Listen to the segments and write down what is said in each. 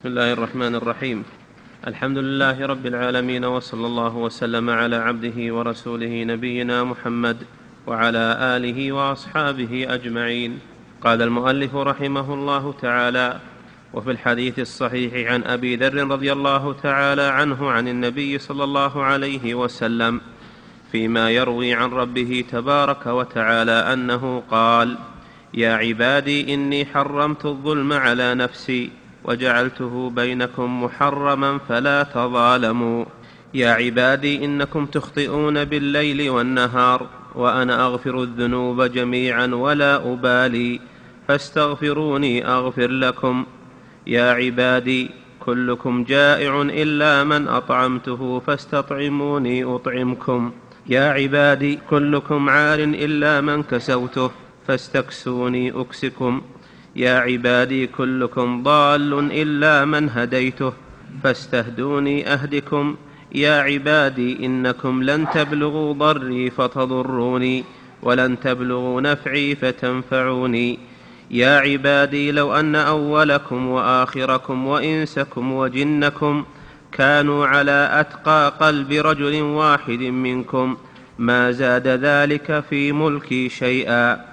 بسم الله الرحمن الرحيم. الحمد لله رب العالمين وصلى الله وسلم على عبده ورسوله نبينا محمد وعلى آله وأصحابه أجمعين. قال المؤلف رحمه الله تعالى وفي الحديث الصحيح عن أبي ذر رضي الله تعالى عنه عن النبي صلى الله عليه وسلم فيما يروي عن ربه تبارك وتعالى أنه قال يا عبادي إني حرمت الظلم على نفسي وجعلته بينكم محرما فلا تظالموا. يا عبادي إنكم تخطئون بالليل والنهار وأنا أغفر الذنوب جميعا ولا أبالي. فاستغفروني أغفر لكم. يا عبادي كلكم جائع إلا من أطعمته فاستطعموني أطعمكم. يا عبادي كلكم عار إلا من كسوته فاستكسوني أكسكم. يا عبادي كلكم ضال إلا من هديته فاستهدوني أهدكم. يا عبادي إنكم لن تبلغوا ضري فتضروني ولن تبلغوا نفعي فتنفعوني. يا عبادي لو أن أولكم وآخركم وإنسكم وجنكم كانوا على أتقى قلب رجل واحد منكم ما زاد ذلك في ملكي شيئا.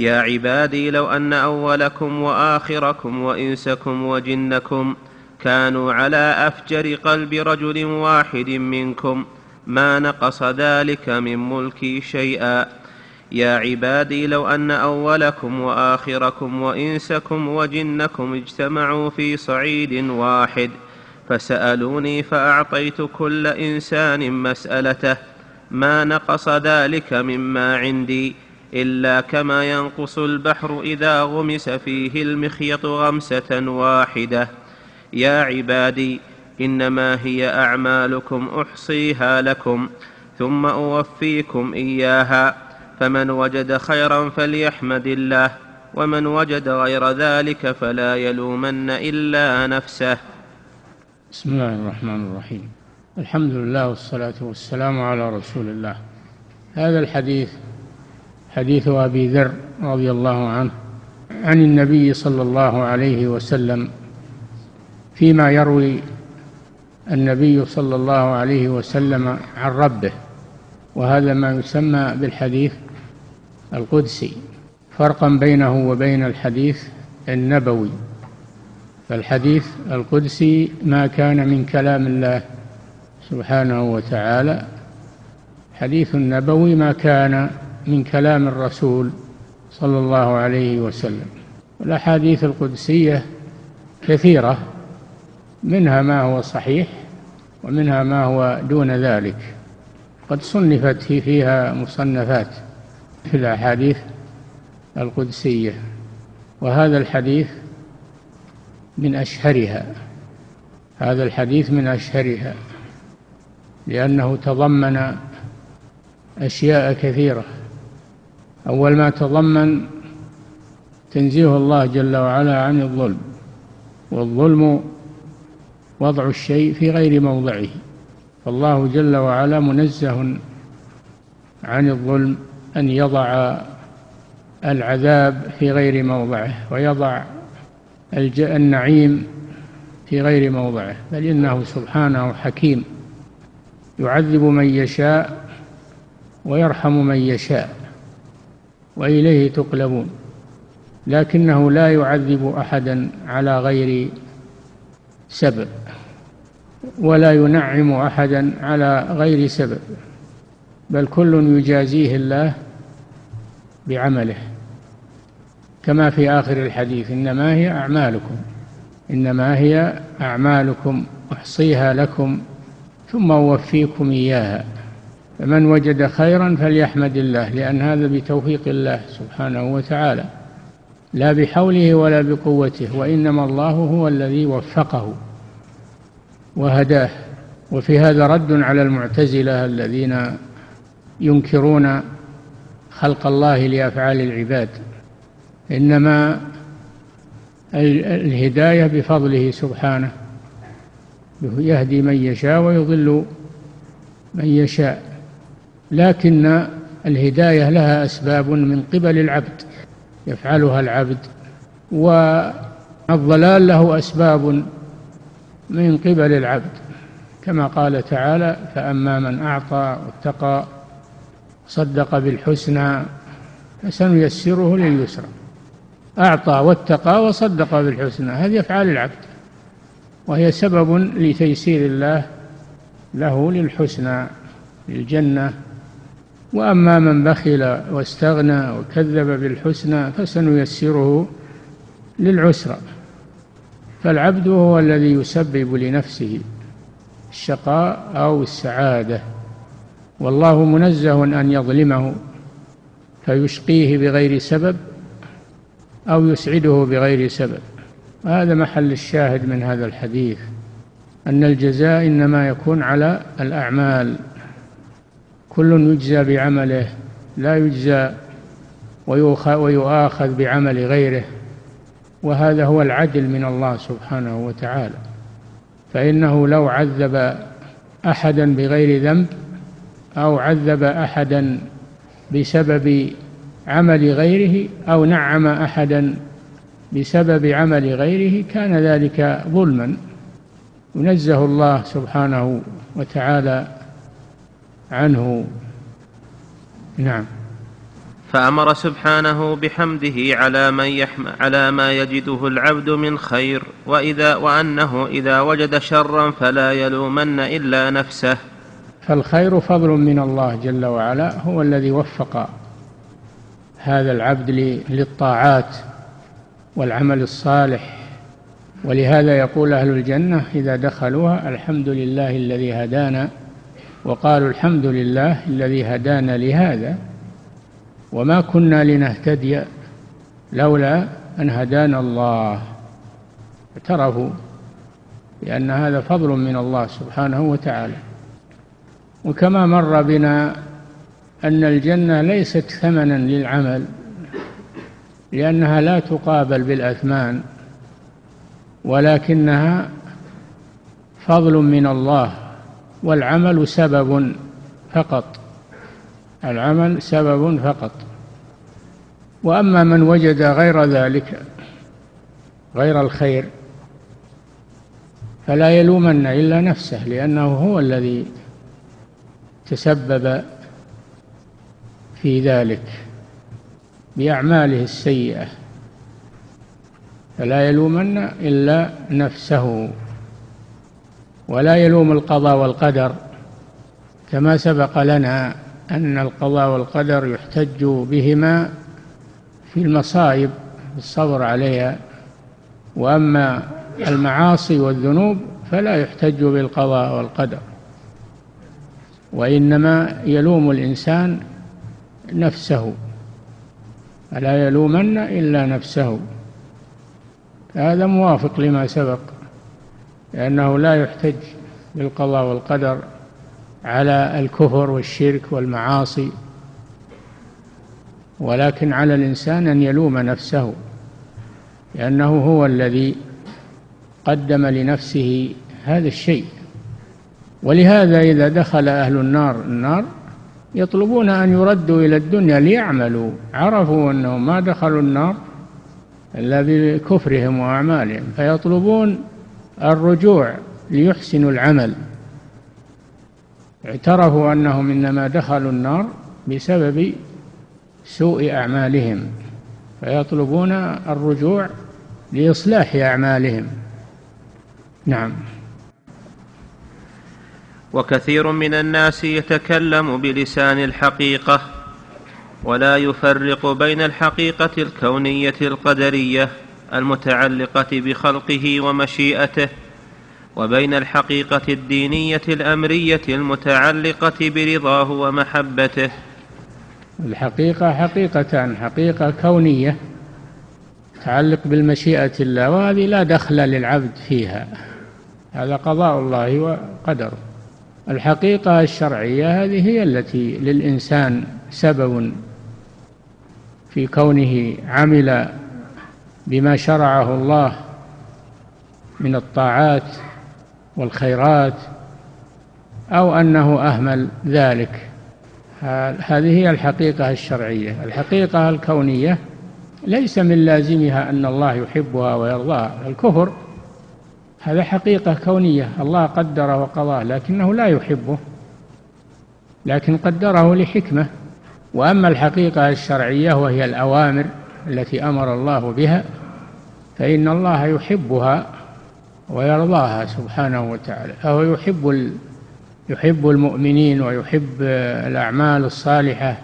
يا عبادي لو أن أولكم وآخركم وإنسكم وجنكم كانوا على أفجر قلب رجل واحد منكم ما نقص ذلك من ملكي شيئا. يا عبادي لو أن أولكم وآخركم وإنسكم وجنكم اجتمعوا في صعيد واحد فسألوني فأعطيت كل إنسان مسألته ما نقص ذلك مما عندي. إلا كما ينقص البحر إذا غمس فيه المخيط غمسة واحدة. يا عبادي إنما هي أعمالكم أحصيها لكم ثم أوفيكم إياها. فمن وجد خيرا فليحمد الله ومن وجد غير ذلك فلا يلومن إلا نفسه. بسم الله الرحمن الرحيم. الحمد لله والصلاة والسلام على رسول الله. هذا الحديث حديث أبي ذر رضي الله عنه عن النبي صلى الله عليه وسلم فيما يروي النبي صلى الله عليه وسلم عن ربه وهذا ما يسمى بالحديث القدسي. فرقا بينه وبين الحديث النبوي. فالحديث القدسي ما كان من كلام الله سبحانه وتعالى حديث النبوي ما كان من كلام الرسول صلى الله عليه وسلم. والأحاديث القدسية كثيرة منها ما هو صحيح ومنها ما هو دون ذلك. قد صنفت فيها مصنفات في الأحاديث القدسية وهذا الحديث من أشهرها. هذا الحديث من أشهرها لأنه تضمن أشياء كثيرة. أول ما تضمن تنزيه الله جل وعلا عن الظلم والظلم وضع الشيء في غير موضعه فالله جل وعلا منزه عن الظلم أن يضع العذاب في غير موضعه ويضع النعيم في غير موضعه بل إنه سبحانه حكيم يعذب من يشاء ويرحم من يشاء. وإليه تقلبون لكنه لا يعذب احدا على غير سبب ولا ينعم احدا على غير سبب بل كل يجازيه الله بعمله. كما في آخر الحديث إنما هي أعمالكم إنما هي أعمالكم أحصيها لكم ثم أوفيكم إياها. فمن وجد خيرا فليحمد الله لأن هذا بتوفيق الله سبحانه وتعالى لا بحوله ولا بقوته وإنما الله هو الذي وفقه وهداه. وفي هذا رد على المعتزلة الذين ينكرون خلق الله لأفعال العباد. إنما الهداية بفضله سبحانه يهدي من يشاء ويضل من يشاء. لكن الهداية لها أسباب من قبل العبد يفعلها العبد والضلال له أسباب من قبل العبد. كما قال تعالى فأما من أعطى واتقى صدق بالحسنى فسنيسره لليسرى. أعطى واتقى وصدق بالحسنى هذه أفعال العبد وهي سبب لتيسير الله له للحسنى للجنة. وأما من بخل واستغنى وكذب بالحسنى فسنيسره للعسرى. فالعبد هو الذي يسبب لنفسه الشقاء أو السعادة والله منزه أن يظلمه فيشقيه بغير سبب أو يسعده بغير سبب. هذا محل الشاهد من هذا الحديث أن الجزاء إنما يكون على الأعمال. كل يجزى بعمله لا يجزى ويؤاخذ بعمل غيره. وهذا هو العدل من الله سبحانه وتعالى. فإنه لو عذب أحدا بغير ذنب أو عذب أحدا بسبب عمل غيره أو نعم أحدا بسبب عمل غيره كان ذلك ظلما. ينزه الله سبحانه وتعالى عنه. نعم. فأمر سبحانه بحمده على من يحم على ما يجده العبد من خير وإذا وأنه إذا وجد شرا فلا يلومن إلا نفسه. فالخير فضل من الله جل وعلا هو الذي وفق هذا العبد للطاعات والعمل الصالح. ولهذا يقول أهل الجنة إذا دخلوها الحمد لله الذي هدانا وقالوا الحمد لله الذي هدانا لهذا وما كنا لنهتدي لولا أن هدانا الله. اعترفوا بأن هذا فضل من الله سبحانه وتعالى. وكما مر بنا أن الجنة ليست ثمنا للعمل لأنها لا تقابل بالأثمان ولكنها فضل من الله. والعمل سبب فقط. العمل سبب فقط. وأما من وجد غير ذلك غير الخير فلا يلومن إلا نفسه لأنه هو الذي تسبب في ذلك بأعماله السيئة. فلا يلومن إلا نفسه. ولا يلوم القضاء والقدر كما سبق لنا أن القضاء والقدر يحتج بهما في المصائب الصبر عليها وأما المعاصي والذنوب فلا يحتج بالقضاء والقدر. وإنما يلوم الإنسان نفسه فلا يلومن إلا نفسه. هذا موافق لما سبق. لأنه لا يحتج بالقضاء والقدر على الكفر والشرك والمعاصي ولكن على الإنسان أن يلوم نفسه لأنه هو الذي قدم لنفسه هذا الشيء. ولهذا إذا دخل أهل النار النار يطلبون أن يردوا إلى الدنيا ليعملوا. عرفوا أنهم ما دخلوا النار إلا بكفرهم وأعمالهم فيطلبون الرجوع ليحسنوا العمل. اعترفوا أنهم إنما دخلوا النار بسبب سوء أعمالهم فيطلبون الرجوع لإصلاح أعمالهم. نعم. وكثير من الناس يتكلم بلسان الحقيقة ولا يفرق بين الحقيقة الكونية القدرية المتعلقة بخلقه ومشيئته وبين الحقيقة الدينية الأمرية المتعلقة برضاه ومحبته. الحقيقة حقيقتان حقيقة كونية تتعلق بالمشيئة الله وهذه لا دخل للعبد فيها. هذا قضاء الله وقدره. الحقيقة الشرعية هذه هي التي للإنسان سبب في كونه عمل بما شرعه الله من الطاعات والخيرات أو أنه أهمل ذلك. هذه هي الحقيقة الشرعية. الحقيقة الكونية ليس من لازمها أن الله يحبها ويرضاها. الكفر هذا حقيقة كونية. الله قدر وقضاه لكنه لا يحبه لكن قدره لحكمة. وأما الحقيقة الشرعية وهي الأوامر التي أمر الله بها فإن الله يحبها ويرضاها سبحانه وتعالى. فهو يحب يحب المؤمنين ويحب الأعمال الصالحة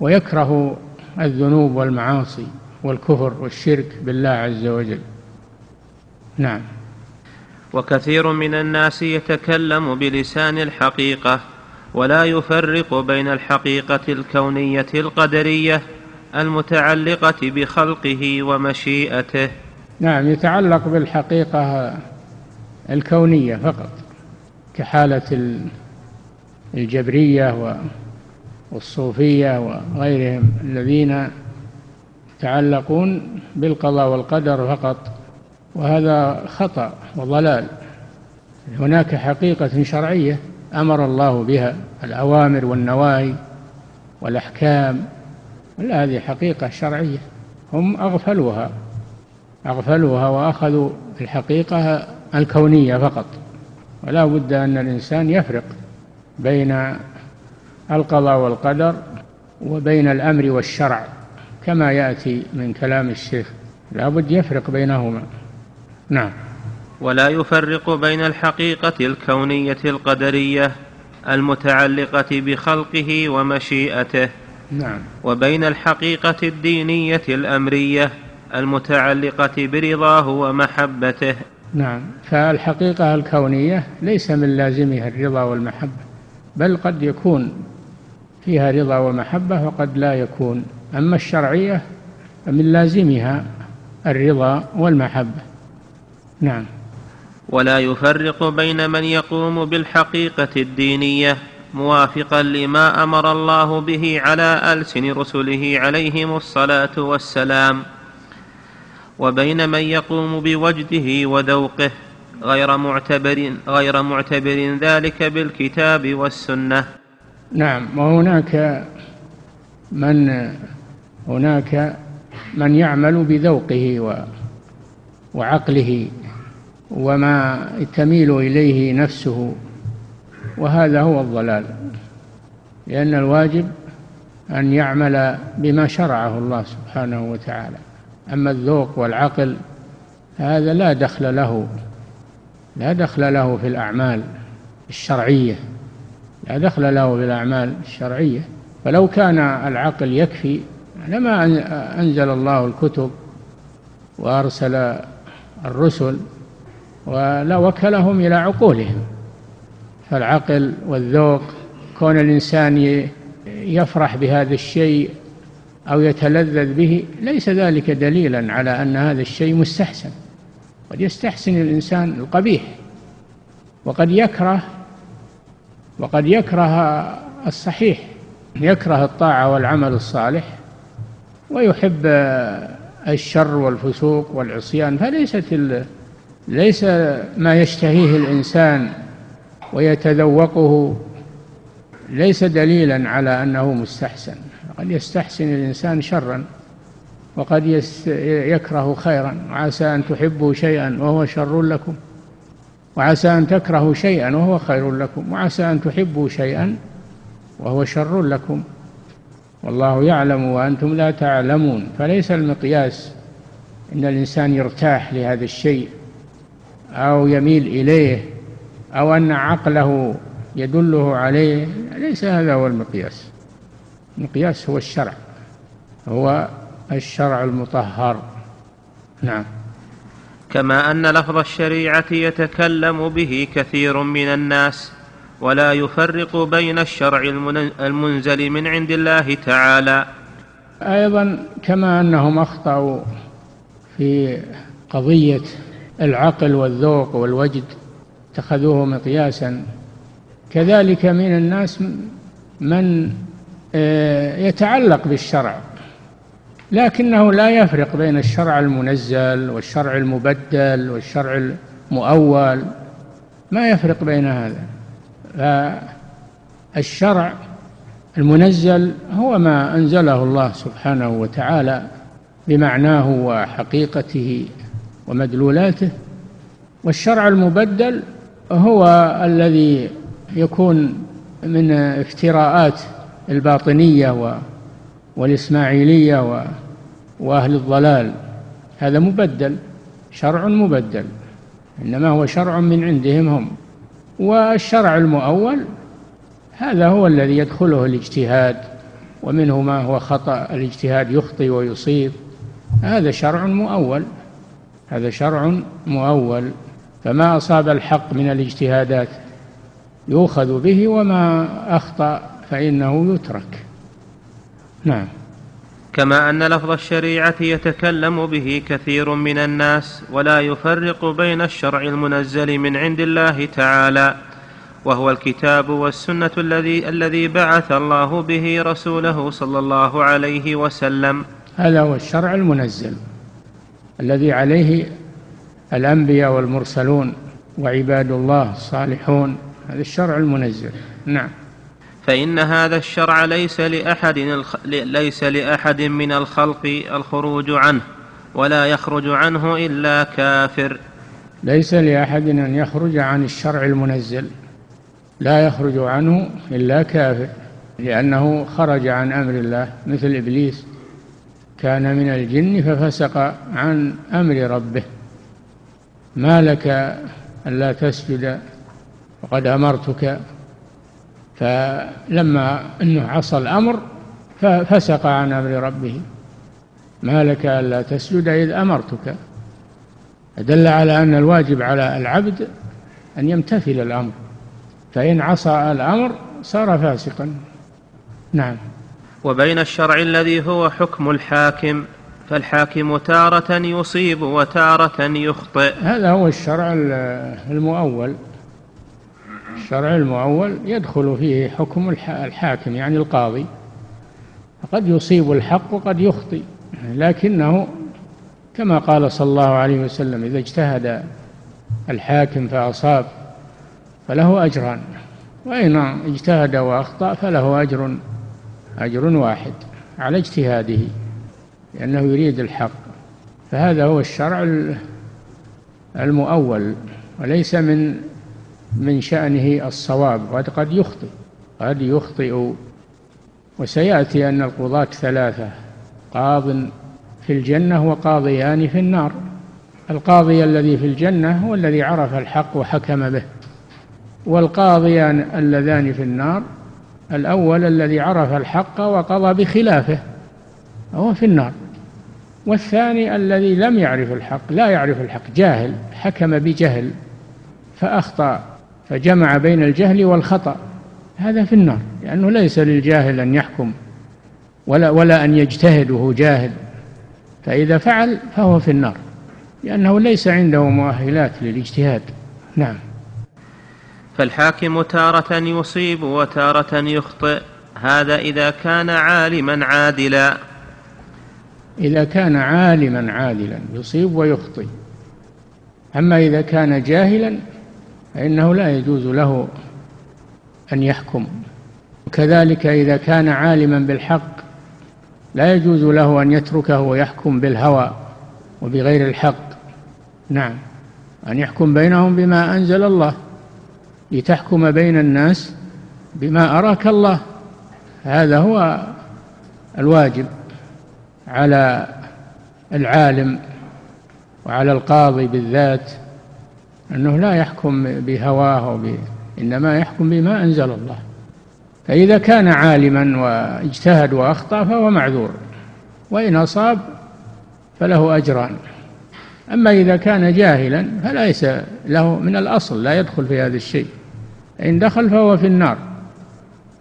ويكره الذنوب والمعاصي والكفر والشرك بالله عز وجل. نعم. وكثير من الناس يتكلم بلسان الحقيقة ولا يفرق بين الحقيقة الكونية القدرية المتعلقة بخلقه ومشيئته. نعم يتعلق بالحقيقة الكونية فقط كحالة الجبرية والصوفية وغيرهم الذين يتعلقون بالقضاء والقدر فقط. وهذا خطأ وضلال. هناك حقيقة شرعية أمر الله بها الأوامر والنواهي والأحكام. هذه حقيقة شرعية. هم أغفلوها أغفلوها وأخذوا الحقيقة الكونية فقط. ولا بد أن الإنسان يفرق بين القضاء والقدر وبين الأمر والشرع. كما يأتي من كلام الشيخ لا بد يفرق بينهما. نعم. ولا يفرق بين الحقيقة الكونية القدرية المتعلقة بخلقه ومشيئته. نعم. وبين الحقيقة الدينية الأمرية المتعلقة برضاه ومحبته. نعم. فالحقيقة الكونية ليس من لازمها الرضا والمحبة بل قد يكون فيها رضا ومحبة وقد لا يكون. أما الشرعية فمن لازمها الرضا والمحبة. نعم. ولا يفرق بين من يقوم بالحقيقة الدينية موافقا لما أمر الله به على ألسن رسله عليهم الصلاة والسلام. وبين من يقوم بوجده وذوقه غير معتبر غير معتبر ذلك بالكتاب والسنة. نعم وهناك من هناك من يعمل بذوقه وعقله وما تميل إليه نفسه. وهذا هو الضلال لأن الواجب أن يعمل بما شرعه الله سبحانه وتعالى. أما الذوق والعقل هذا لا دخل له لا دخل له في الأعمال الشرعية لا دخل له في الأعمال الشرعية. فلو كان العقل يكفي لما أنزل الله الكتب وأرسل الرسل ولا وكلهم إلى عقولهم. فالعقل والذوق. كون الإنسان يفرح بهذا الشيء أو يتلذذ به ليس ذلك دليلا على أن هذا الشيء مستحسن. قد يستحسن الإنسان القبيح وقد يكره وقد يكره الصحيح يكره الطاعة والعمل الصالح ويحب الشر والفسوق والعصيان. فليست ليس ما يشتهيه الإنسان ويتذوقه ليس دليلا على أنه مستحسن. قد يستحسن الإنسان شرا وقد يكره خيرا. وعسى أن تحبوا شيئا وهو شر لكم. وعسى أن تكرهوا شيئا وهو خير لكم. وعسى أن تحبوا شيئا وهو شر لكم. والله يعلم وأنتم لا تعلمون. فليس المقياس أن الإنسان يرتاح لهذا الشيء أو يميل إليه أو أن عقله يدله عليه ليس هذا هو المقياس. المقياس هو الشرع هو الشرع المطهر. نعم. كما أن لفظ الشريعة يتكلم به كثير من الناس ولا يفرق بين الشرع المنزل من عند الله تعالى. أيضا كما أنهم أخطأوا في قضية العقل والذوق والوجد اتخذوه مقياسا. كذلك من الناس من آه، يتعلق بالشرع لكنه لا يفرق بين الشرع المنزل والشرع المبدل والشرع المؤول ما يفرق بين هذا. فالشرع المنزل هو ما أنزله الله سبحانه وتعالى بمعناه وحقيقته ومدلولاته والشرع المبدل هو الذي يكون من افتراءات الباطنية والإسماعيلية وأهل الضلال. هذا مبدل شرع مبدل. إنما هو شرع من عندهم هم. والشرع المؤول هذا هو الذي يدخله الاجتهاد ومنه ما هو خطأ الاجتهاد يخطي ويصيب. هذا شرع مؤول. هذا شرع مؤول. فما أصاب الحق من الاجتهادات يؤخذ به وما أخطأ فإنه يترك. نعم. كما أن لفظ الشريعة يتكلم به كثير من الناس ولا يفرق بين الشرع المنزل من عند الله تعالى وهو الكتاب والسنة الذي الذي بعث الله به رسوله صلى الله عليه وسلم. هذا هو الشرع المنزل الذي عليه الأنبياء والمرسلون وعباد الله الصالحون. هذا الشرع المنزل. نعم. فإن هذا الشرع ليس لأحد ليس لأحد من الخلق الخروج عنه ولا يخرج عنه إلا كافر. ليس لأحد أن يخرج عن الشرع المنزل. لا يخرج عنه إلا كافر لأنه خرج عن أمر الله مثل إبليس. كان من الجن ففسق عن أمر ربه. ما لك ألا تسجد؟ وقد أمرتك. فلما أنه عصى الأمر ففسق عن أمر ربه. ما لك ألا تسجد إذ أمرتك. دل على أن الواجب على العبد أن يمتثل الأمر. فإن عصى الأمر صار فاسقا. نعم. وبين الشرع الذي هو حكم الحاكم. فالحاكم تارة يصيب وتارة يخطئ. هذا هو الشرع المؤول. الشرع المؤول يدخل فيه حكم الحاكم يعني القاضي. قد يصيب الحق وقد يخطئ لكنه كما قال صلى الله عليه وسلم إذا اجتهد الحاكم فأصاب فله أجران وإن اجتهد وأخطأ فله أجر أجر واحد على اجتهاده. لأنه يريد الحق. فهذا هو الشرع المؤول وليس من من شأنه الصواب وقد قد يخطئ قد يخطئ. وسيأتي أن القضاة ثلاثة قاض في الجنة وقاضيان في النار. القاضي الذي في الجنة هو الذي عرف الحق وحكم به. والقاضيان اللذان في النار الأول الذي عرف الحق وقضى بخلافه هو في النار. والثاني الذي لم يعرف الحق لا يعرف الحق جاهل حكم بجهل فأخطأ فجمع بين الجهل والخطأ. هذا في النار لأنه ليس للجاهل أن يحكم ولا ولا أن يجتهد وهو جاهل. فإذا فعل فهو في النار لأنه ليس عنده مؤهلات للاجتهاد. نعم. فالحاكم تارة يصيب وتارة يخطئ هذا إذا كان عالما عادلا. إذا كان عالما عادلا يصيب ويخطئ. أما إذا كان جاهلا فإنه لا يجوز له أن يحكم. وكذلك إذا كان عالما بالحق لا يجوز له أن يتركه ويحكم بالهوى وبغير الحق. نعم أن يحكم بينهم بما أنزل الله لتحكم بين الناس بما أراك الله. هذا هو الواجب. على العالم وعلى القاضي بالذات أنه لا يحكم بهواه وب... إنما يحكم بما أنزل الله. فإذا كان عالما واجتهد وأخطأ فهو معذور وإن أصاب فله أجران. أما إذا كان جاهلا فليس له من الأصل لا يدخل في هذا الشيء. إن دخل فهو في النار.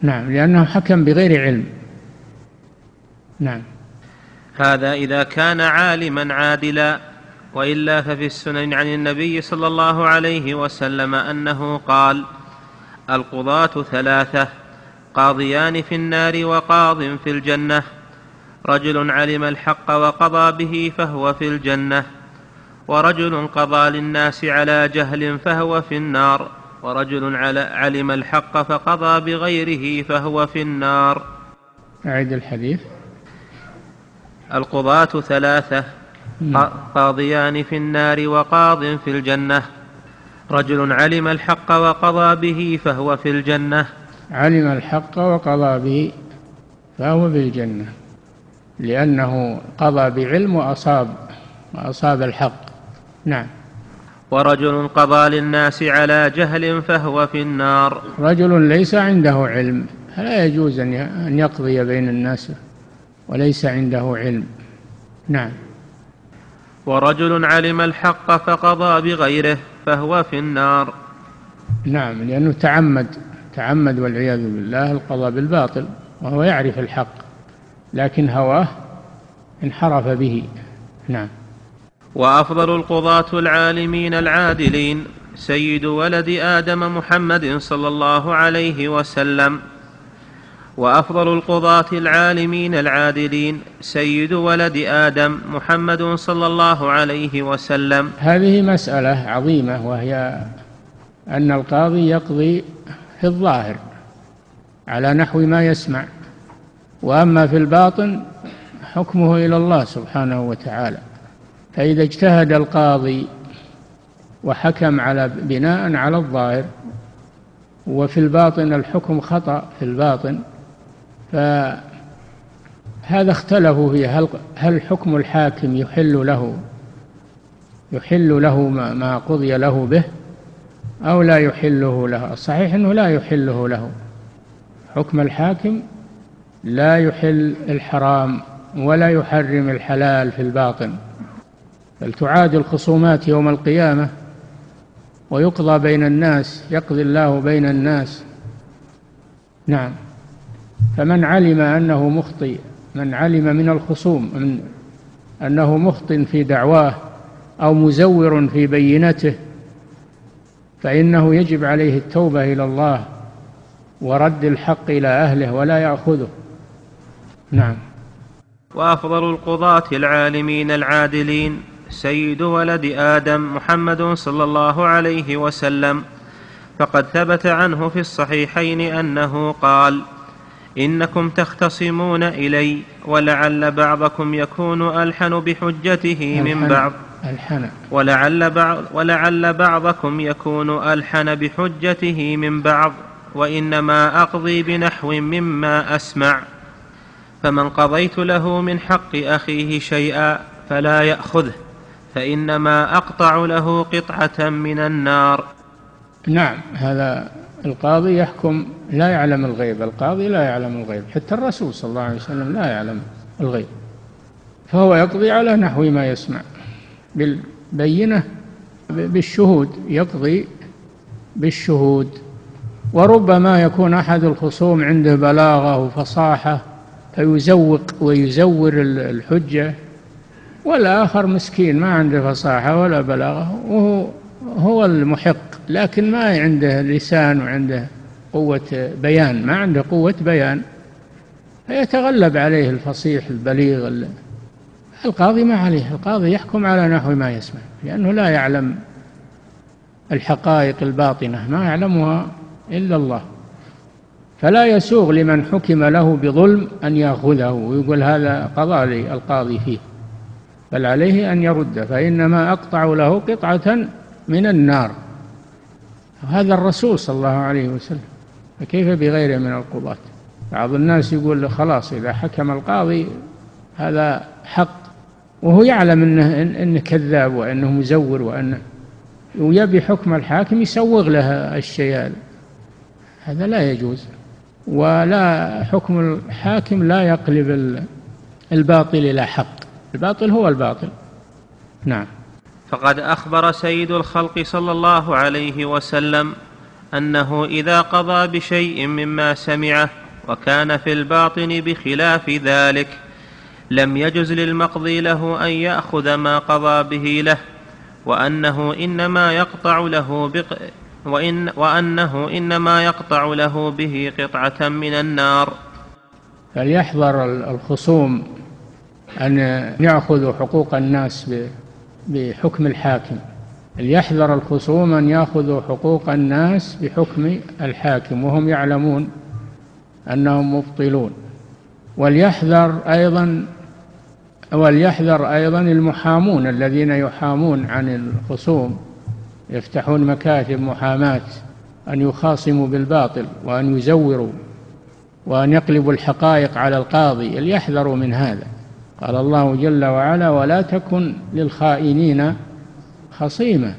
نعم لأنه حكم بغير علم. نعم. هذا إذا كان عالما عادلا وإلا ففي السنن عن النبي صلى الله عليه وسلم أنه قال القضاة ثلاثة قاضيان في النار وقاض في الجنة. رجل علم الحق وقضى به فهو في الجنة ورجل قضى للناس على جهل فهو في النار ورجل علم الحق فقضى بغيره فهو في النار. أعد الحديث. القضاة ثلاثة قاضيان في النار وقاض في الجنة. رجل علم الحق وقضى به فهو في الجنة. علم الحق وقضى به فهو بالجنة لأنه قضى بعلم وأصاب وأصاب الحق. نعم. ورجل قضى للناس على جهل فهو في النار. رجل ليس عنده علم فلا يجوز أن يقضي بين الناس. وليس عنده علم. نعم. ورجل علم الحق فقضى بغيره فهو في النار. نعم لأنه تعمد تعمد والعياذ بالله القضاء بالباطل وهو يعرف الحق لكن هواه انحرف به. نعم. وأفضل القضاة العالمين العادلين سيد ولد آدم محمد صلى الله عليه وسلم. وأفضل القضاة العالمين العادلين سيد ولد آدم محمد صلى الله عليه وسلم. هذه مسألة عظيمة وهي أن القاضي يقضي في الظاهر على نحو ما يسمع وأما في الباطن حكمه إلى الله سبحانه وتعالى. فإذا اجتهد القاضي وحكم على بناء على الظاهر وفي الباطن الحكم خطأ في الباطن فهذا اختلفوا فيه. هل هل حكم الحاكم يحل له يحل له ما قضي له به أو لا يحله له؟ الصحيح أنه لا يحله له. حكم الحاكم لا يحل الحرام ولا يحرم الحلال في الباطن بل تعاد الخصومات يوم القيامة ويقضى بين الناس يقضي الله بين الناس. نعم. فمن علم أنه مخطئ من علم من الخصوم من أنه مخطئ في دعواه أو مزور في بينته فإنه يجب عليه التوبة إلى الله ورد الحق إلى أهله ولا يأخذه. نعم. وأفضل القضاة العالمين العادلين سيد ولد آدم محمد صلى الله عليه وسلم. فقد ثبت عنه في الصحيحين أنه قال إنكم تختصمون إلي ولعل بعضكم يكون ألحن بحجته من بعض. ألحن. ولعل, بعض ولعل بعضكم يكون ألحن بحجته من بعض وإنما أقضي بنحو مما أسمع. فمن قضيت له من حق أخيه شيئا فلا يأخذه فإنما أقطع له قطعة من النار. نعم هذا القاضي يحكم لا يعلم الغيب. القاضي لا يعلم الغيب. حتى الرسول صلى الله عليه وسلم لا يعلم الغيب. فهو يقضي على نحو ما يسمع. بالبينة بالشهود. يقضي بالشهود. وربما يكون أحد الخصوم عنده بلاغة وفصاحة فيزوق ويزور الحجة. والآخر مسكين ما عنده فصاحة ولا بلاغة. وهو هو المحق. لكن ما عنده لسان وعنده قوة بيان ما عنده قوة بيان. فيتغلب عليه الفصيح البليغ القاضي ما عليه القاضي يحكم على نحو ما يسمع لأنه لا يعلم الحقائق الباطنة ما يعلمها إلا الله. فلا يسوغ لمن حكم له بظلم أن يأخذه ويقول هذا قضى لي القاضي فيه. بل عليه أن يرد فإنما أقطع له قطعة من النار. هذا الرسول صلى الله عليه وسلم فكيف بغيره من القضاة؟ بعض الناس يقول خلاص إذا حكم القاضي هذا حق وهو يعلم انه إنه كذاب وإنه مزور وانه ويبي حكم الحاكم يسوغ له الشيء هذا هذا لا يجوز ولا حكم الحاكم لا يقلب الباطل إلى حق. الباطل هو الباطل. نعم. فقد أخبر سيد الخلق صلى الله عليه وسلم أنه إذا قضى بشيء مما سمعه وكان في الباطن بخلاف ذلك لم يجز للمقضي له أن يأخذ ما قضى به له وأنه إنما يقطع له بق وإن وأنه إنما يقطع له به قطعة من النار. فليحذر الخصوم أن يأخذوا حقوق الناس بحكم الحاكم. ليحذر الخصوم أن يأخذوا حقوق الناس بحكم الحاكم وهم يعلمون أنهم مبطلون؟ وليحذر أيضا وليحذر أيضا المحامون الذين يحامون عن الخصوم. يفتحون مكاتب محاماة أن يخاصموا بالباطل وأن يزوروا وأن يقلبوا الحقائق على القاضي. ليحذروا من هذا؟ قال الله جل وعلا ولا تكن للخائنين خصيما.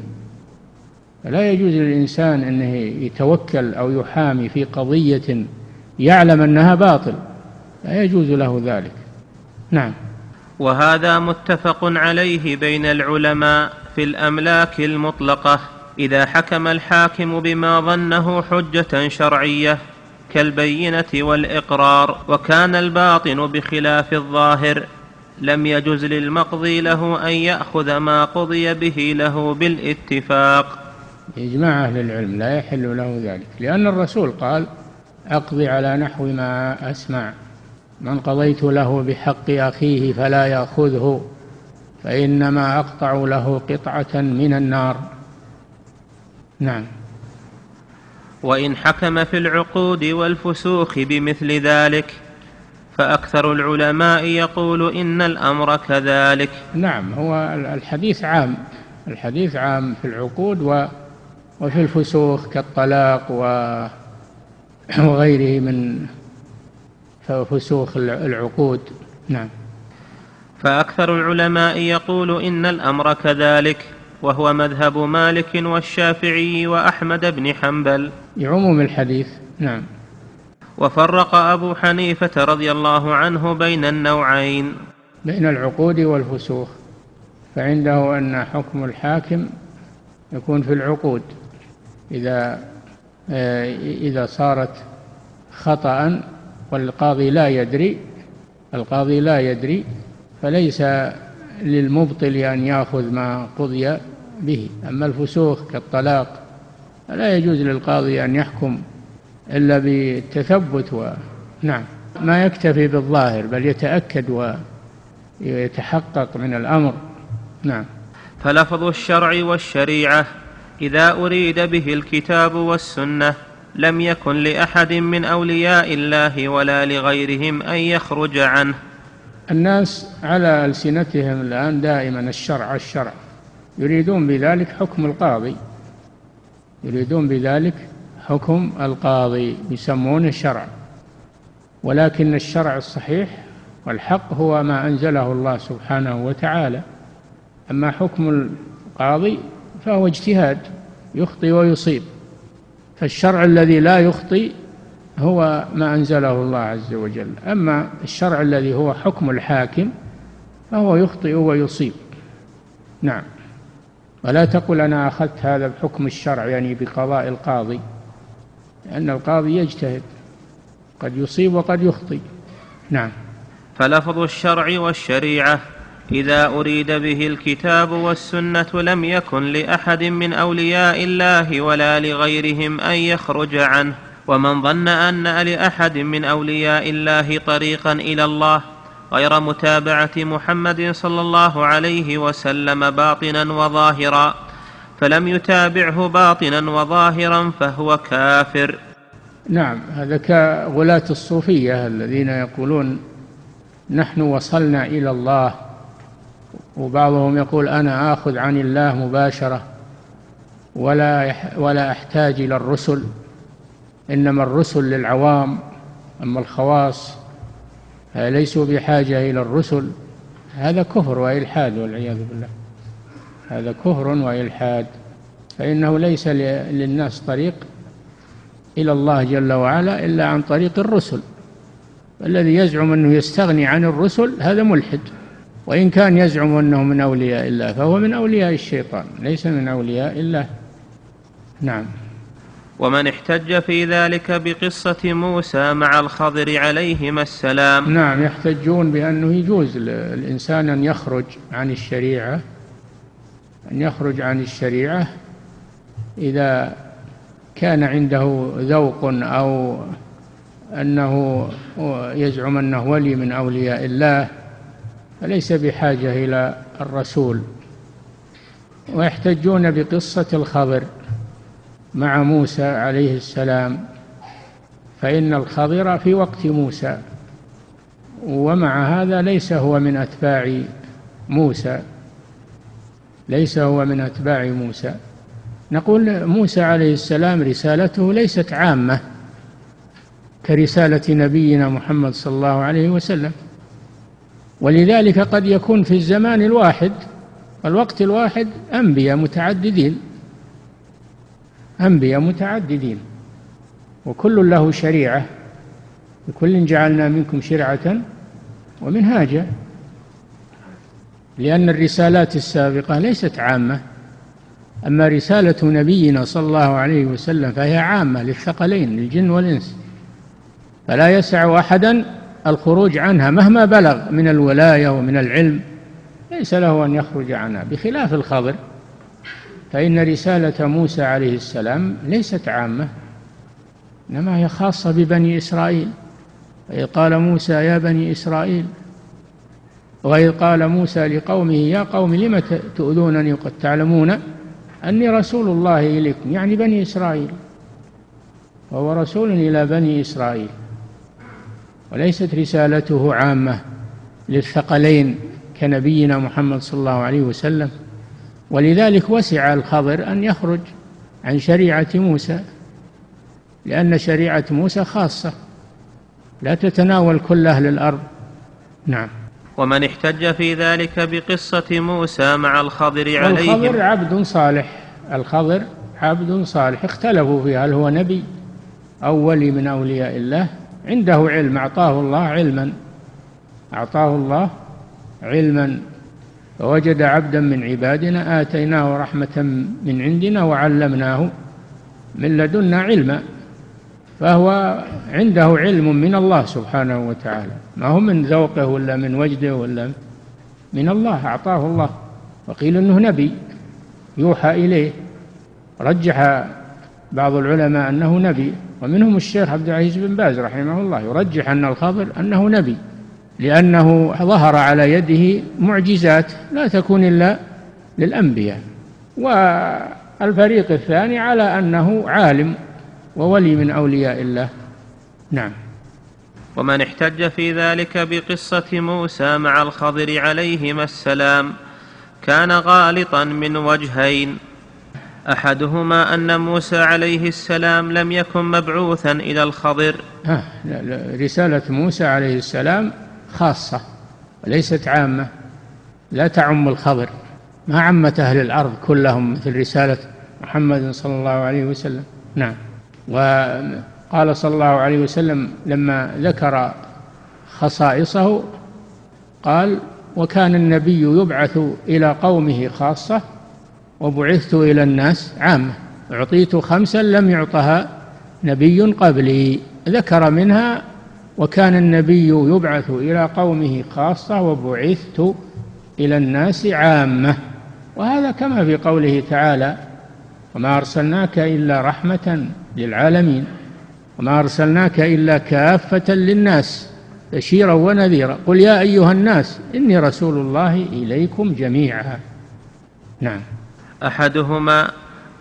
فلا يجوز للإنسان أنه يتوكل أو يحامي في قضية يعلم أنها باطل. لا يجوز له ذلك. نعم. وهذا متفق عليه بين العلماء في الأملاك المطلقة إذا حكم الحاكم بما ظنه حجة شرعية كالبينة والإقرار وكان الباطن بخلاف الظاهر. لم يجز للمقضي له أن يأخذ ما قضي به له بالاتفاق. إجماع أهل العلم لا يحل له ذلك لأن الرسول قال أقضي على نحو ما أسمع من قضيت له بحق أخيه فلا يأخذه فإنما أقطع له قطعة من النار. نعم. وإن حكم في العقود والفسوخ بمثل ذلك فأكثر العلماء يقول إن الأمر كذلك. نعم هو الحديث عام. الحديث عام في العقود وفي الفسوخ كالطلاق وغيره من فسوخ العقود. نعم. فأكثر العلماء يقول إن الأمر كذلك وهو مذهب مالك والشافعي وأحمد بن حنبل. لعموم الحديث. نعم. وفرق أبو حنيفة رضي الله عنه بين النوعين. بين العقود والفسوخ فعنده أن حكم الحاكم يكون في العقود. إذا آه، إذا صارت خطا والقاضي لا يدري القاضي لا يدري فليس للمبطل أن يأخذ ما قضي به. أما الفسوخ كالطلاق فلا يجوز للقاضي أن يحكم إلا بالتثبت و نعم. ما يكتفي بالظاهر بل يتأكد ويتحقق من الأمر. نعم. فلفظ الشرع والشريعة إذا أريد به الكتاب والسنة لم يكن لأحد من أولياء الله ولا لغيرهم أن يخرج عنه. الناس على ألسنتهم الآن دائما الشرع الشرع. يريدون بذلك حكم القاضي. يريدون بذلك حكم القاضي يسمونه شرع ولكن الشرع الصحيح والحق هو ما أنزله الله سبحانه وتعالى. أما حكم القاضي فهو اجتهاد يخطئ ويصيب. فالشرع الذي لا يخطئ هو ما أنزله الله عز وجل. أما الشرع الذي هو حكم الحاكم فهو يخطئ ويصيب. نعم. ولا تقل أنا أخذت هذا بحكم الشرع يعني بقضاء القاضي. لأن القاضي يجتهد. قد يصيب وقد يخطئ. نعم. فلفظ الشرع والشريعة إذا أريد به الكتاب والسنة لم يكن لأحد من أولياء الله ولا لغيرهم أن يخرج عنه. ومن ظن أن لأحد من أولياء الله طريقا إلى الله غير متابعة محمد صلى الله عليه وسلم باطنا وظاهرا فلم يتابعه باطنا وظاهرا فهو كافر. نعم هذا كغلاة الصوفية الذين يقولون نحن وصلنا إلى الله وبعضهم يقول أنا آخذ عن الله مباشرة ولا ولا أحتاج إلى الرسل إنما الرسل للعوام أما الخواص ليسوا بحاجة إلى الرسل. هذا كفر وإلحاد والعياذ بالله. هذا كفر وإلحاد. فإنه ليس للناس طريق إلى الله جل وعلا إلا عن طريق الرسل. الذي يزعم أنه يستغني عن الرسل هذا ملحد. وإن كان يزعم أنه من أولياء الله فهو من أولياء الشيطان ليس من أولياء الله. نعم. ومن احتج في ذلك بقصة موسى مع الخضر عليهما السلام. نعم يحتجون بأنه يجوز الإنسان أن يخرج عن الشريعة أن يخرج عن الشريعة إذا كان عنده ذوق أو أنه يزعم أنه ولي من أولياء الله فليس بحاجة إلى الرسول. ويحتجون بقصة الخضر مع موسى عليه السلام فإن الخضر في وقت موسى ومع هذا ليس هو من أتباع موسى. ليس هو من أتباع موسى. نقول موسى عليه السلام رسالته ليست عامة كرسالة نبينا محمد صلى الله عليه وسلم. ولذلك قد يكون في الزمان الواحد الوقت الواحد أنبياء متعددين أنبياء متعددين وكل له شريعة. لكل جعلنا منكم شرعة ومنهاجا. لأن الرسالات السابقة ليست عامة. أما رسالة نبينا صلى الله عليه وسلم فهي عامة للثقلين للجن والإنس. فلا يسع أحدا الخروج عنها مهما بلغ من الولاية ومن العلم. ليس له أن يخرج عنها بخلاف الخضر. فإن رسالة موسى عليه السلام ليست عامة إنما هي خاصة ببني إسرائيل. قال موسى يا بني إسرائيل وإذ قال موسى لقومه يا قوم لم تؤذونني؟ وقد تعلمون أني رسول الله إليكم يعني بني إسرائيل. وهو رسول إلى بني إسرائيل وليست رسالته عامة للثقلين كنبينا محمد صلى الله عليه وسلم ولذلك وسع الخضر أن يخرج عن شريعة موسى لأن شريعة موسى خاصة لا تتناول كل أهل الأرض. نعم. ومن احتج في ذلك بقصة موسى مع الخضر عليهم. الخضر عبد صالح. الخضر عبد صالح. اختلفوا فيه. هل هو نبي أو ولي من أولياء الله؟ عنده علم. أعطاه الله علما. أعطاه الله علما. فوجد عبدا من عبادنا. آتيناه رحمة من عندنا وعلمناه من لدنا علما. فهو عنده علم من الله سبحانه وتعالى. ما هو من ذوقه ولا من وجده ولا من الله أعطاه الله. وقيل أنه نبي يوحى إليه. رجح بعض العلماء أنه نبي ومنهم الشيخ عبد العزيز بن باز رحمه الله. يرجح أن الخضر أنه نبي لأنه ظهر على يده معجزات لا تكون إلا للأنبياء. والفريق الثاني على أنه عالم. وولي من أولياء الله. نعم. ومن احتج في ذلك بقصة موسى مع الخضر عليهما السلام كان غالطا من وجهين. أحدهما أن موسى عليه السلام لم يكن مبعوثا إلى الخضر. ها رسالة موسى عليه السلام خاصة وليست عامة. لا تعم الخضر. ما عمت أهل الأرض كلهم مثل رسالة محمد صلى الله عليه وسلم. نعم. وقال صلى الله عليه وسلم لما ذكر خصائصه قال وكان النبي يبعث إلى قومه خاصة وبعثت إلى الناس عامة. أعطيت خمسا لم يعطها نبي قبلي. ذكر منها وكان النبي يبعث إلى قومه خاصة وبعثت إلى الناس عامة. وهذا كما في قوله تعالى وما أرسلناك إلا رحمة للعالمين. وما أرسلناك إلا كافة للناس بشيرا ونذيرا. قل يا أيها الناس إني رسول الله إليكم جميعا. نعم. أحدهما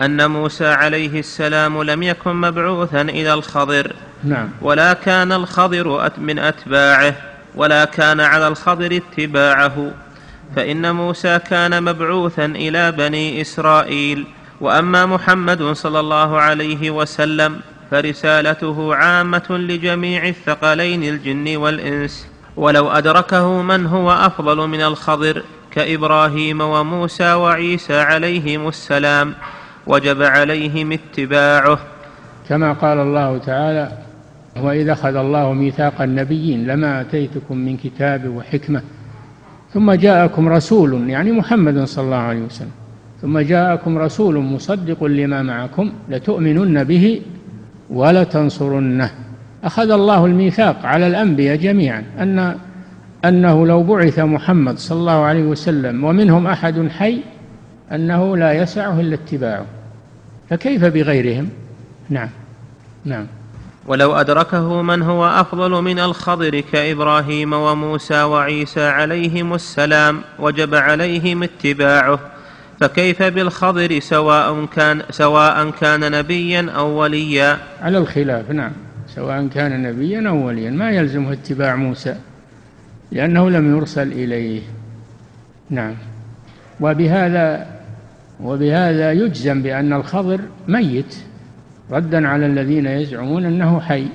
أن موسى عليه السلام لم يكن مبعوثا إلى الخضر. نعم. ولا كان الخضر من أتباعه ولا كان على الخضر اتباعه. فإن موسى كان مبعوثا إلى بني إسرائيل. وأما محمد صلى الله عليه وسلم فرسالته عامة لجميع الثقلين الجن والإنس. ولو أدركه من هو أفضل من الخضر كإبراهيم وموسى وعيسى عليهم السلام وجب عليهم اتباعه. كما قال الله تعالى واذا أخذ الله ميثاق النبيين لما آتيتكم من كتاب وحكمة ثم جاءكم رسول يعني محمد صلى الله عليه وسلم. ثم جاءكم رسول مصدق لما معكم لتؤمنن به ولتنصرنه. أخذ الله الميثاق على الأنبياء جميعا ان أنه لو بعث محمد صلى الله عليه وسلم ومنهم أحد حي أنه لا يسعه إلا اتباعه. فكيف بغيرهم؟ نعم. نعم. ولو أدركه من هو أفضل من الخضر كإبراهيم وموسى وعيسى عليهم السلام وجب عليهم اتباعه. فكيف بالخضر سواء كان سواء كان نبيا أو وليا؟ على الخلاف نعم. سواء كان نبيا أو وليا. ما يلزمه اتباع موسى لأنه لم يرسل إليه. نعم. وبهذا وبهذا يجزم بأن الخضر ميت ردا على الذين يزعمون أنه حي.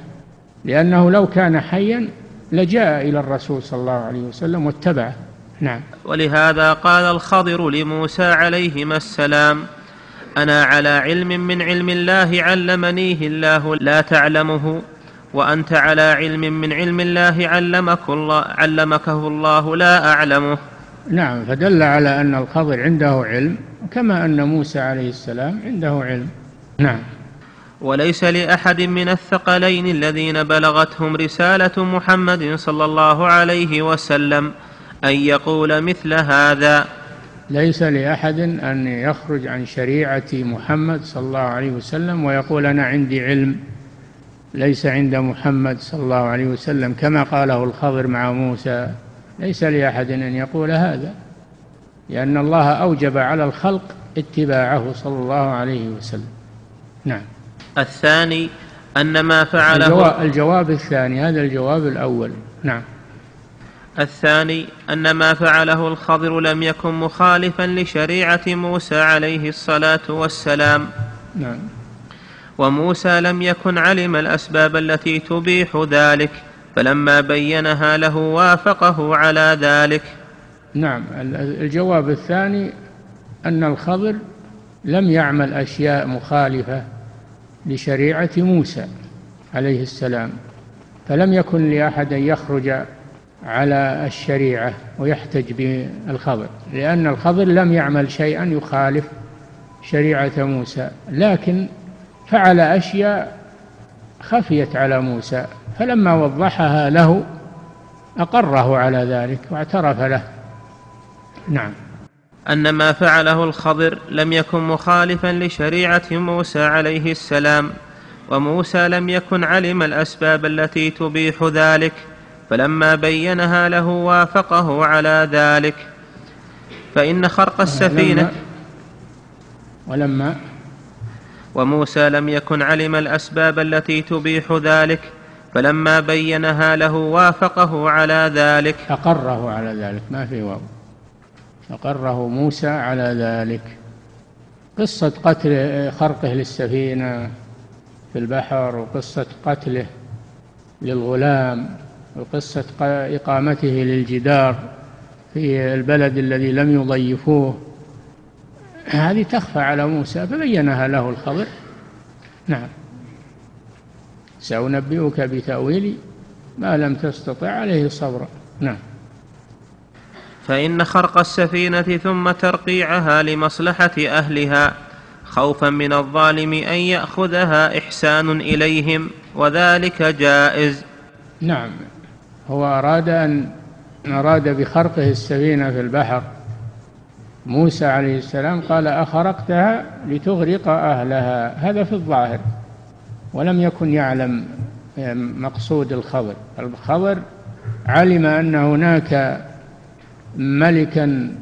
لأنه لو كان حيا لجاء إلى الرسول صلى الله عليه وسلم واتبعه. نعم. ولهذا قال الخضر لموسى عليهما السلام أنا على علم من علم الله علمنيه الله لا تعلمه وأنت على علم من علم الله علمك الله علمكه الله لا أعلمه. نعم فدل على أن الخضر عنده علم كما أن موسى عليه السلام عنده علم. نعم. وليس لأحد من الثقلين الذين بلغتهم رسالة محمد صلى الله عليه وسلم أن يقول مثل هذا. ليس لأحد أن يخرج عن شريعة محمد صلى الله عليه وسلم ويقول أنا عندي علم ليس عند محمد صلى الله عليه وسلم كما قاله الخضر مع موسى. ليس لأحد أن يقول هذا لأن الله أوجب على الخلق اتباعه صلى الله عليه وسلم. نعم. الثاني أن ما فعله الجواب, الجواب الثاني هذا الجواب الأول. نعم. الثاني أن ما فعله الخضر لم يكن مخالفا لشريعة موسى عليه الصلاة والسلام. نعم. وموسى لم يكن علم الأسباب التي تبيح ذلك فلما بينها له وافقه على ذلك. نعم. الجواب الثاني أن الخضر لم يعمل أشياء مخالفة لشريعة موسى عليه السلام فلم يكن لأحد ان يخرج على الشريعة ويحتج بالخضر لأن الخضر لم يعمل شيئا يخالف شريعة موسى لكن فعل أشياء خفيت على موسى فلما وضحها له أقره على ذلك واعترف له. نعم. أن ما فعله الخضر لم يكن مخالفا لشريعة موسى عليه السلام وموسى لم يكن علم الأسباب التي تبيح ذلك. فلما بينها له وافقه على ذلك. فإن خرق السفينة ولما وموسى لم يكن علم الأسباب التي تبيح ذلك فلما بينها له وافقه على ذلك. أقره على ذلك ما في واو. أقره موسى على ذلك. قصة قتل خرقه للسفينة في البحر وقصة قتله للغلام. وقصة إقامته للجدار في البلد الذي لم يضيفوه. هذه تخفى على موسى فبينها له الخضر نعم. سأنبئك بتأويل ما لم تستطع عليه صبرا نعم. فإن خرق السفينة ثم ترقيعها لمصلحة أهلها خوفا من الظالم أن يأخذها إحسان إليهم وذلك جائز. نعم. هو أراد أن أراد بخرقه السفينة في البحر. موسى عليه السلام قال أخرقتها لتغرق أهلها. هذا في الظاهر ولم يكن يعلم مقصود الخبر. الخبر علم أن هناك ملكا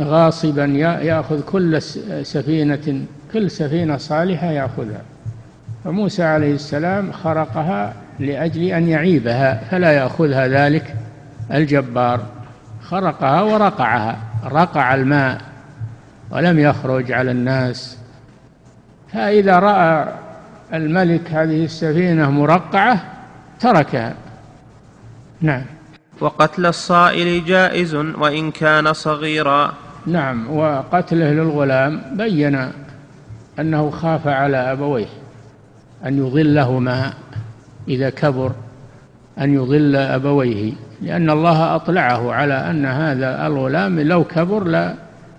غاصبا يأخذ كل سفينة كل سفينة صالحة يأخذها. فموسى عليه السلام خرقها لأجل أن يعيبها فلا يأخذها ذلك. الجبار خرقها ورقعها رقع الماء ولم يخرج على الناس. فإذا رأى الملك هذه السفينة مرقعة تركها. نعم. وقتل الصائل جائز وإن كان صغيرا. نعم وقتله للغلام بين أنه خاف على أبويه أن يضلهما إذا كبر أن يضل أبويه لأن الله أطلعه على أن هذا الغلام لو كبر لا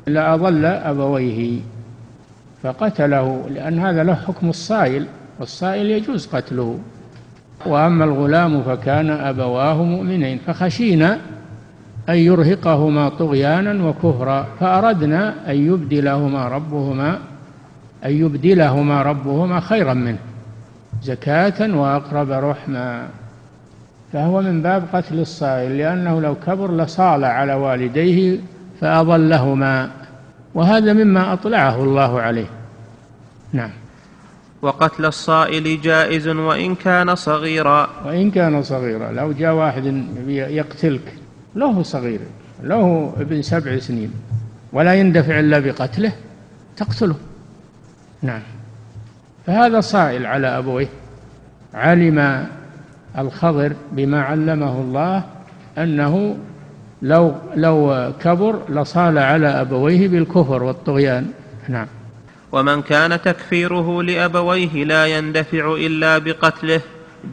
لأضل أبويه. فقتله لأن هذا له حكم الصائل والصائل يجوز قتله. وأما الغلام فكان أبواه مؤمنين فخشينا أن يرهقهما طغيانا وكفرا فأردنا أن يبدلهما ربهما أن يبدلهما ربهما خيرا منه. زكاة وأقرب رحما فهو من باب قتل الصائل لأنه لو كبر لصال على والديه فأضلهما. وهذا مما أطلعه الله عليه. نعم. وقتل الصائل جائز وإن كان صغيرا. وإن كان صغيرا لو جاء واحد يقتلك له صغير له ابن سبع سنين ولا يندفع إلا بقتله تقتله. نعم. فهذا صائل على أبويه. علم الخضر بما علمه الله أنه لو لو كبر لصال على أبويه بالكفر والطغيان. نعم. ومن كان تكفيره لأبويه لا يندفع إلا بقتله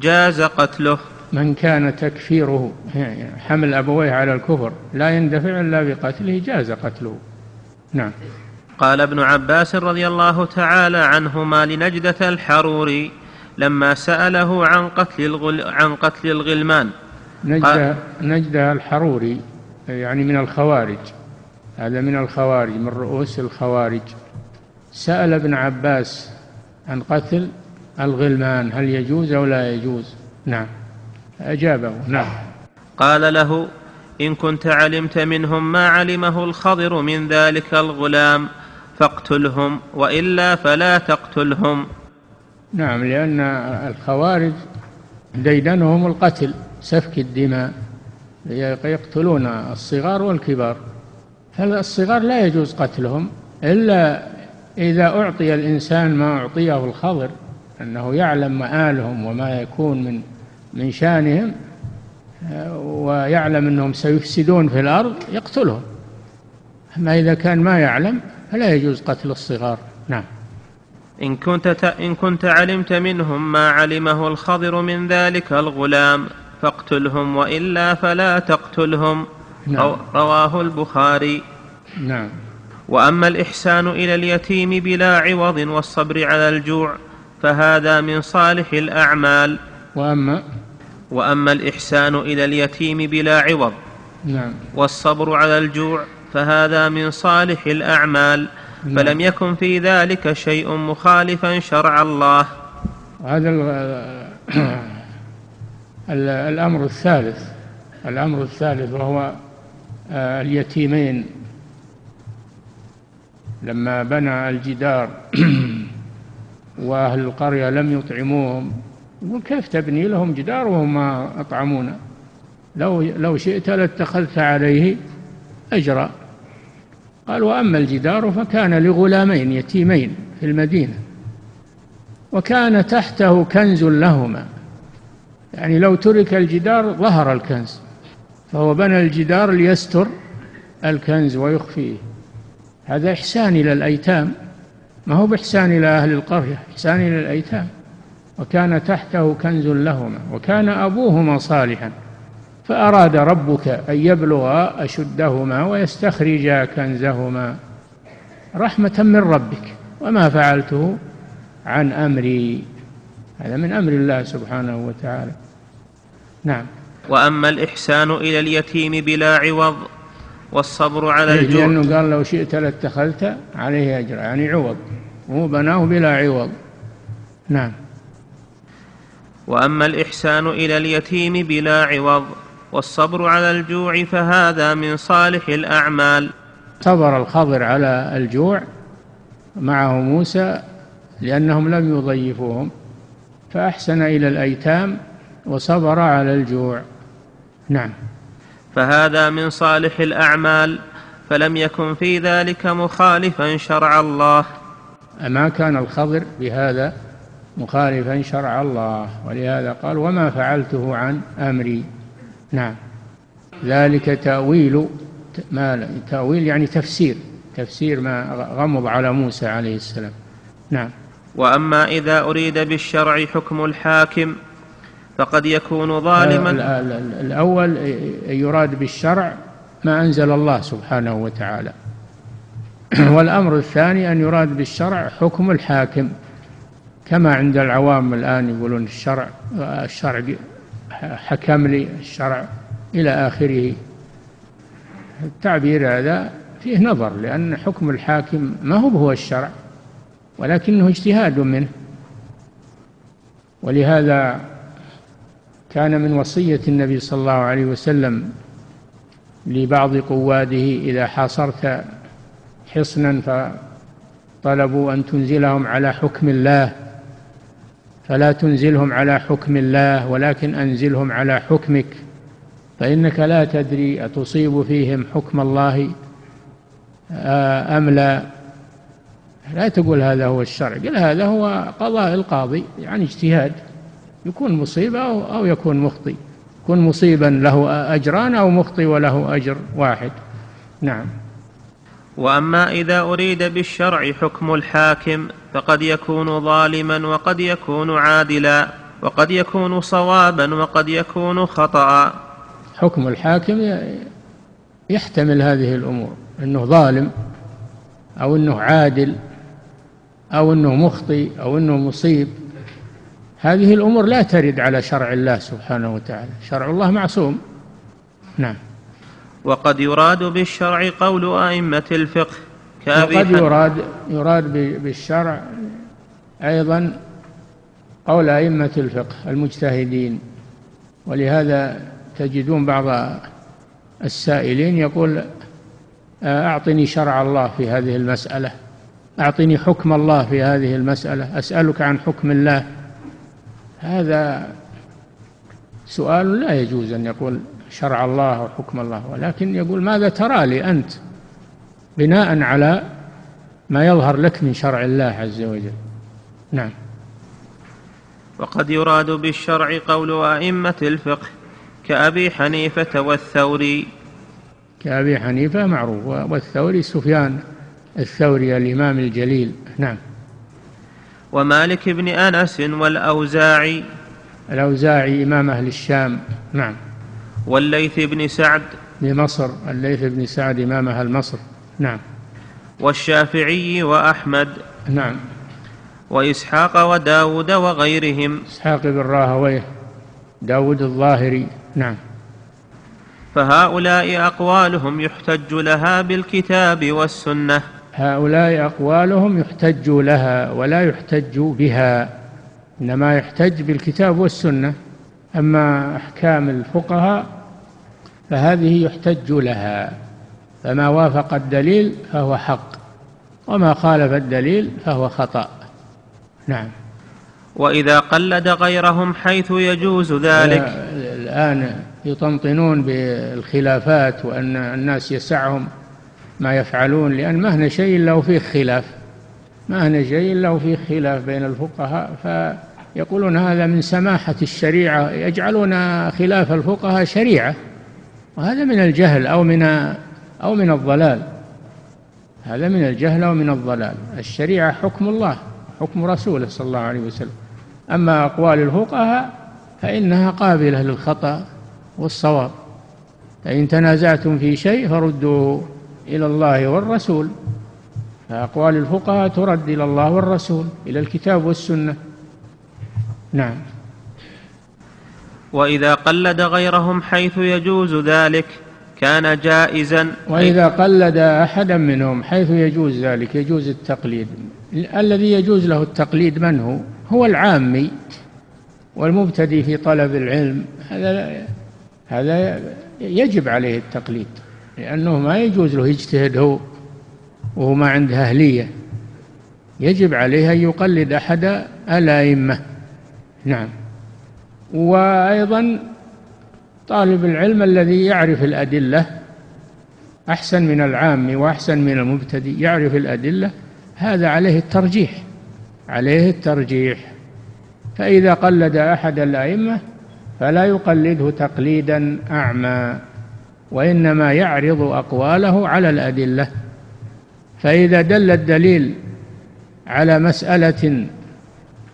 جاز قتله. من كان تكفيره يعني حمل أبويه على الكفر لا يندفع إلا بقتله جاز قتله. نعم. قال ابن عباس رضي الله تعالى عنهما لنجدة الحروري لما سأله عن قتل الغل عن قتل الغلمان. نجدة, نجدة الحروري يعني من الخوارج. هذا من الخوارج من رؤوس الخوارج. سأل ابن عباس عن قتل الغلمان هل يجوز أو لا يجوز؟ نعم. أجابه نعم. قال له إن كنت علمت منهم ما علمه الخضر من ذلك الغلام فاقتلهم وإلا فلا تقتلهم. نعم لأن الخوارج ديدنهم القتل سفك الدماء. يقتلون الصغار والكبار. فالصغار لا يجوز قتلهم إلا إذا أعطي الإنسان ما أعطيه الخضر أنه يعلم مآلهم وما يكون من من شانهم ويعلم أنهم سيفسدون في الأرض يقتلهم. أما إذا كان ما يعلم فلا يجوز قتل الصغار. نعم. إن كنت, إن كنت علمت منهم ما علمه الخضر من ذلك الغلام فاقتلهم وإلا فلا تقتلهم. نعم. رواه البخاري. نعم. وأما الإحسان إلى اليتيم بلا عوض والصبر على الجوع فهذا من صالح الأعمال. وأما وأما الإحسان إلى اليتيم بلا عوض نعم. والصبر على الجوع فهذا من صالح الأعمال. نعم. فلم يكن في ذلك شيء مخالفا شرع الله. هذا الأمر الثالث. الأمر الثالث وهو آه، اليتيمين. لما بنى الجدار وأهل القرية لم يطعموهم يقول كيف تبني لهم جدار وهم ما أطعمونا؟ لو لو شئت لاتخذت عليه أجرا. قال وأما الجدار فكان لغلامين يتيمين في المدينة وكان تحته كنز لهما. يعني لو ترك الجدار ظهر الكنز فهو بنى الجدار ليستر الكنز ويخفيه. هذا إحسان إلى الأيتام ما هو بإحسان إلى أهل القرية إحسان إلى الأيتام. وكان تحته كنز لهما وكان أبوهما صالحا. فأراد ربك أن يبلغا أشدهما ويستخرجا كنزهما رحمة من ربك وما فعلته عن أمري. هذا من أمر الله سبحانه وتعالى. نعم. وأما الإحسان إلى اليتيم بلا عوض والصبر على الجوع. لأنه قال لو شئت لاتخذت عليه أجر يعني عوض هو بناه بلا عوض. نعم. وأما الإحسان إلى اليتيم بلا عوض والصبر على الجوع فهذا من صالح الأعمال. صبر الخضر على الجوع معه موسى لأنهم لم يضيفوهم فأحسن إلى الأيتام وصبر على الجوع. نعم. فهذا من صالح الأعمال فلم يكن في ذلك مخالفا شرع الله. ما كان الخضر بهذا مخالفا شرع الله ولهذا قال وما فعلته عن أمري. نعم. ذلك تأويل ما تأويل يعني تفسير تفسير ما غمض على موسى عليه السلام. نعم. وأما إذا أريد بالشرع حكم الحاكم فقد يكون ظالما. الأول يراد بالشرع ما أنزل الله سبحانه وتعالى. والأمر الثاني أن يراد بالشرع حكم الحاكم. كما عند العوام الآن يقولون الشرع الشرع حكم لي الشرع إلى آخره. التعبير هذا فيه نظر لأن حكم الحاكم ما هو هو الشرع ولكنه اجتهاد منه. ولهذا كان من وصية النبي صلى الله عليه وسلم لبعض قواده إذا حاصرت حصنا فطلبوا أن تنزلهم على حكم الله. فلا تنزلهم على حكم الله ولكن أنزلهم على حكمك. فإنك لا تدري أتصيب فيهم حكم الله آه، أم لا. لا تقول هذا هو الشرع قل هذا هو قضاء القاضي يعني اجتهاد. يكون مصيبة أو يكون مخطئ. يكون مصيبا له أجران أو مخطئ وله أجر واحد. نعم. وأما إذا أريد بالشرع حكم الحاكم فقد يكون ظالما وقد يكون عادلا وقد يكون صوابا وقد يكون خطأ. حكم الحاكم يحتمل هذه الأمور إنه ظالم أو إنه عادل أو إنه مخطئ أو إنه مصيب. هذه الأمور لا ترد على شرع الله سبحانه وتعالى. شرع الله معصوم. نعم. وقد يراد بالشرع قول أئمة الفقه كأبي وقد يراد يراد بالشرع أيضا قول أئمة الفقه المجتهدين ولهذا تجدون بعض السائلين يقول أعطني شرع الله في هذه المسألة أعطني حكم الله في هذه المسألة أسألك عن حكم الله. هذا سؤال لا يجوز أن يقول شرع الله وحكم الله. ولكن يقول ماذا ترى لي أنت بناء على ما يظهر لك من شرع الله عز وجل؟ نعم. وقد يراد بالشرع قول أئمة الفقه كأبي حنيفة والثوري. كأبي حنيفة معروف والثوري سفيان الثوري الإمام الجليل. نعم. ومالك بن أنس والأوزاعي. الأوزاعي إمام أهل الشام. نعم. والليث بن سعد. بمصر. الليث بن سعد إمام أهل مصر نعم. والشافعي وأحمد. نعم. وإسحاق وداود وغيرهم. إسحاق بن راهويه. داود الظاهري. نعم. فهؤلاء أقوالهم يحتج لها بالكتاب والسنة. هؤلاء أقوالهم يحتج لها ولا يحتج بها. إنما يحتج بالكتاب والسنة. أما أحكام الفقهاء فهذه يحتج لها فما وافق الدليل فهو حق وما خالف الدليل فهو خطأ. نعم. وإذا قلد غيرهم حيث يجوز ذلك. الآن يطنطنون بالخلافات وأن الناس يسعهم ما يفعلون لأن ما هنا شيء إلا وفيه خلاف. ما هنا شيء إلا وفيه خلاف بين الفقهاء ف يقولون هذا من سماحة الشريعة يجعلون خلاف الفقهاء شريعة وهذا من الجهل أو من أو من الضلال. هذا من الجهل أو من الضلال. الشريعة حكم الله حكم رسوله صلى الله عليه وسلم. أما أقوال الفقهاء فإنها قابلة للخطأ والصواب. فإن تنازعتم في شيء فردوه إلى الله والرسول. فأقوال الفقهاء ترد إلى الله والرسول إلى الكتاب والسنة. نعم. وإذا قلد غيرهم حيث يجوز ذلك كان جائزا وإذا قلد أحدا منهم حيث يجوز ذلك يجوز التقليد. الذي يجوز له التقليد من هو؟ هو العامي والمبتدئ في طلب العلم. هذا هذا يجب عليه التقليد لأنه ما يجوز له يجتهد هو وهو ما عنده أهلية. يجب عليه أن يقلد أحد الأئمة. نعم. وأيضا طالب العلم الذي يعرف الأدلة أحسن من العام وأحسن من المبتدئ يعرف الأدلة هذا عليه الترجيح عليه الترجيح. فإذا قلد أحد الأئمة فلا يقلده تقليدا أعمى وإنما يعرض أقواله على الأدلة. فإذا دل الدليل على مسألة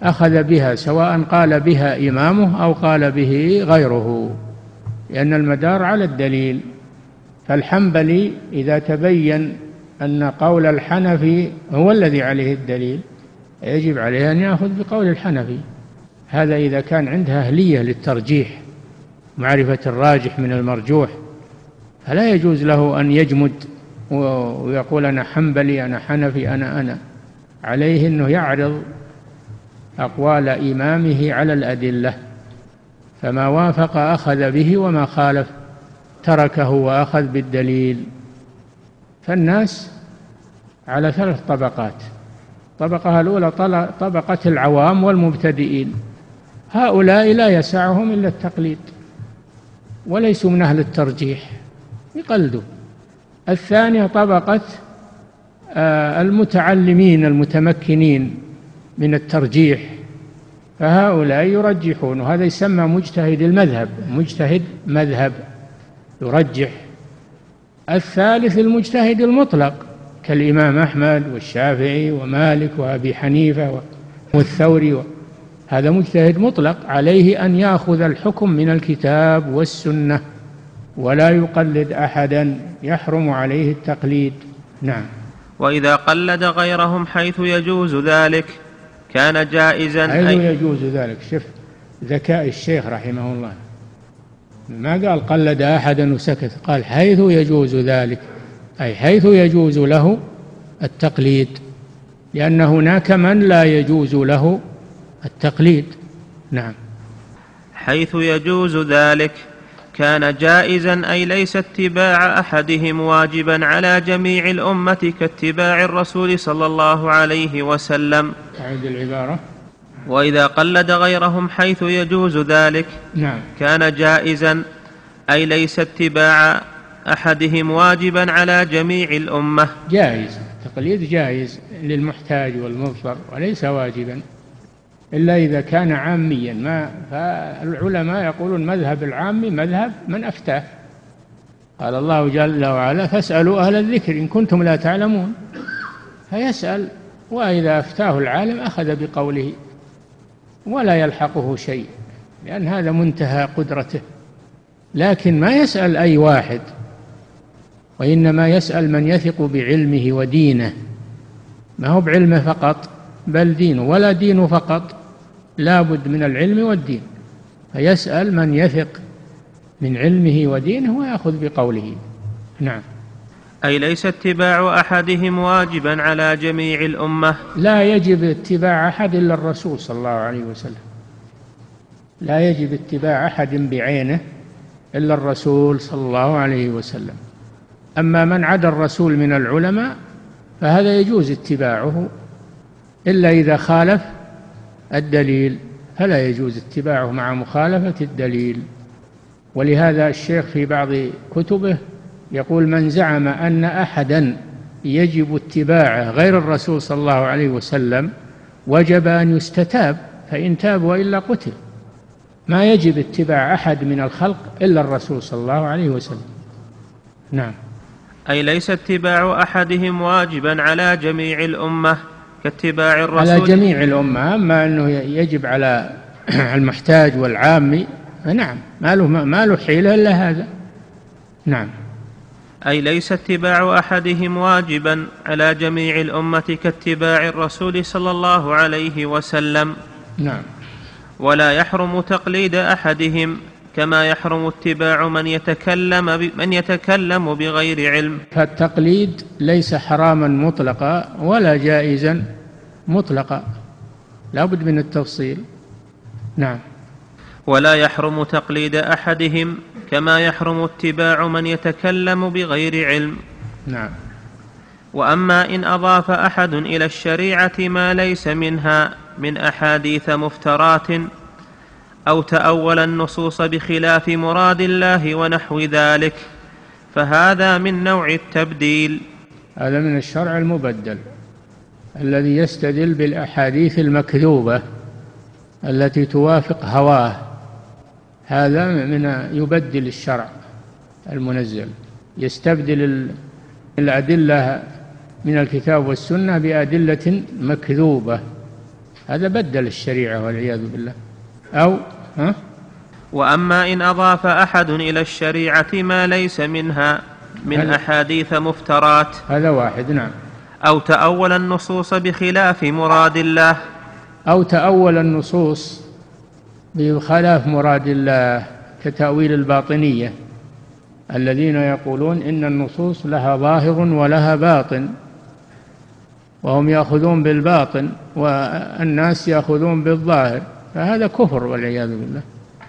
أخذ بها سواء قال بها إمامه أو قال به غيره لأن المدار على الدليل. فالحنبلي إذا تبين أن قول الحنفي هو الذي عليه الدليل يجب عليه أن يأخذ بقول الحنفي. هذا إذا كان عنده أهلية للترجيح معرفة الراجح من المرجوح فلا يجوز له أن يجمد ويقول أنا حنبلي أنا حنفي أنا أنا. عليه أنه يعرض أقوال إمامه على الأدلة فما وافق أخذ به وما خالف تركه وأخذ بالدليل. فالناس على ثلاث طبقات الطبقة الأولى طبقة العوام والمبتدئين. هؤلاء لا يسعهم إلا التقليد وليسوا من أهل الترجيح يقلدوا. الثانية طبقة آه، المتعلمين المتمكنين. من الترجيح. فهؤلاء يرجحون وهذا يسمى مجتهد المذهب. مجتهد مذهب يرجح. الثالث المجتهد المطلق كالإمام أحمد والشافعي ومالك وأبي حنيفة والثوري هذا مجتهد مطلق. عليه أن يأخذ الحكم من الكتاب والسنة ولا يقلد أحدا. يحرم عليه التقليد. نعم. وإذا قلد غيرهم حيث يجوز ذلك كان جائزا حيث أي يجوز ذلك؟ شف ذكاء الشيخ رحمه الله. ما قال قلد أحدا وسكت قال حيث يجوز ذلك؟ أي حيث يجوز له التقليد لأن هناك من لا يجوز له التقليد. نعم. حيث يجوز ذلك؟ كان جائزا أي ليس اتباع أحدهم واجبا على جميع الأمة كاتباع الرسول صلى الله عليه وسلم. أعيد العبارة. وإذا قلد غيرهم حيث يجوز ذلك. نعم. كان جائزا أي ليس اتباع أحدهم واجبا على جميع الأمة. جائز التقليد جائز للمحتاج والمضطر وليس واجبا. إلا إذا كان عاميا. ما فالعلماء يقولون مذهب العامي مذهب من أفتاه. قال الله جل وعلا فاسألوا أهل الذكر إن كنتم لا تعلمون. فيسأل وإذا أفتاه العالم أخذ بقوله ولا يلحقه شيء لأن هذا منتهى قدرته. لكن ما يسأل أي واحد وإنما يسأل من يثق بعلمه ودينه. ما هو بعلمه فقط بل دينه ولا دينه فقط. لا بد من العلم والدين. فيسأل من يثق من علمه ودينه ويأخذ بقوله. نعم. أي ليس اتباع أحدهم واجبا على جميع الأمة؟ لا يجب اتباع أحد إلا الرسول صلى الله عليه وسلم. لا يجب اتباع أحد بعينه إلا الرسول صلى الله عليه وسلم. أما من عدا الرسول من العلماء فهذا يجوز اتباعه إلا إذا خالف الدليل فلا يجوز اتباعه مع مخالفة الدليل. ولهذا الشيخ في بعض كتبه يقول من زعم أن أحدا يجب اتباعه غير الرسول صلى الله عليه وسلم وجب أن يستتاب فإن تاب وإلا قتل. ما يجب اتباع أحد من الخلق إلا الرسول صلى الله عليه وسلم. نعم. أي ليس اتباع أحدهم واجبا على جميع الأمة. كاتباع الرسول. على جميع الأمة أما أنه يجب على المحتاج والعامي فنعم ما له ما له حيلة إلا هذا. نعم. أي ليس اتباع أحدهم واجبا على جميع الأمة كاتباع الرسول صلى الله عليه وسلم. نعم. ولا يحرم تقليد أحدهم كما يحرم اتباع من يتكلم من يتكلم بغير علم. فالتقليد ليس حراما مطلقا ولا جائزا مطلقا. لا بد من التفصيل. نعم. ولا يحرم تقليد أحدهم كما يحرم اتباع من يتكلم بغير علم. نعم. وأما إن أضاف أحد إلى الشريعة ما ليس منها من أحاديث مفترات أو تأول النصوص بخلاف مراد الله ونحو ذلك فهذا من نوع التبديل. هذا من الشرع المبدل الذي يستدل بالأحاديث المكذوبة التي توافق هواه. هذا من يبدل الشرع المنزل يستبدل الأدلة من الكتاب والسنة بأدلة مكذوبة. هذا بدل الشريعة والعياذ بالله. أو ها؟ وأما إن أضاف أحد إلى الشريعة ما ليس منها من أحاديث مفترات. هذا واحد نعم. أو تأول النصوص بخلاف مراد الله. أو تأول النصوص بخلاف مراد الله كتأويل الباطنية. الذين يقولون إن النصوص لها ظاهر ولها باطن وهم يأخذون بالباطن والناس يأخذون بالظاهر. فهذا كفر والعياذ بالله.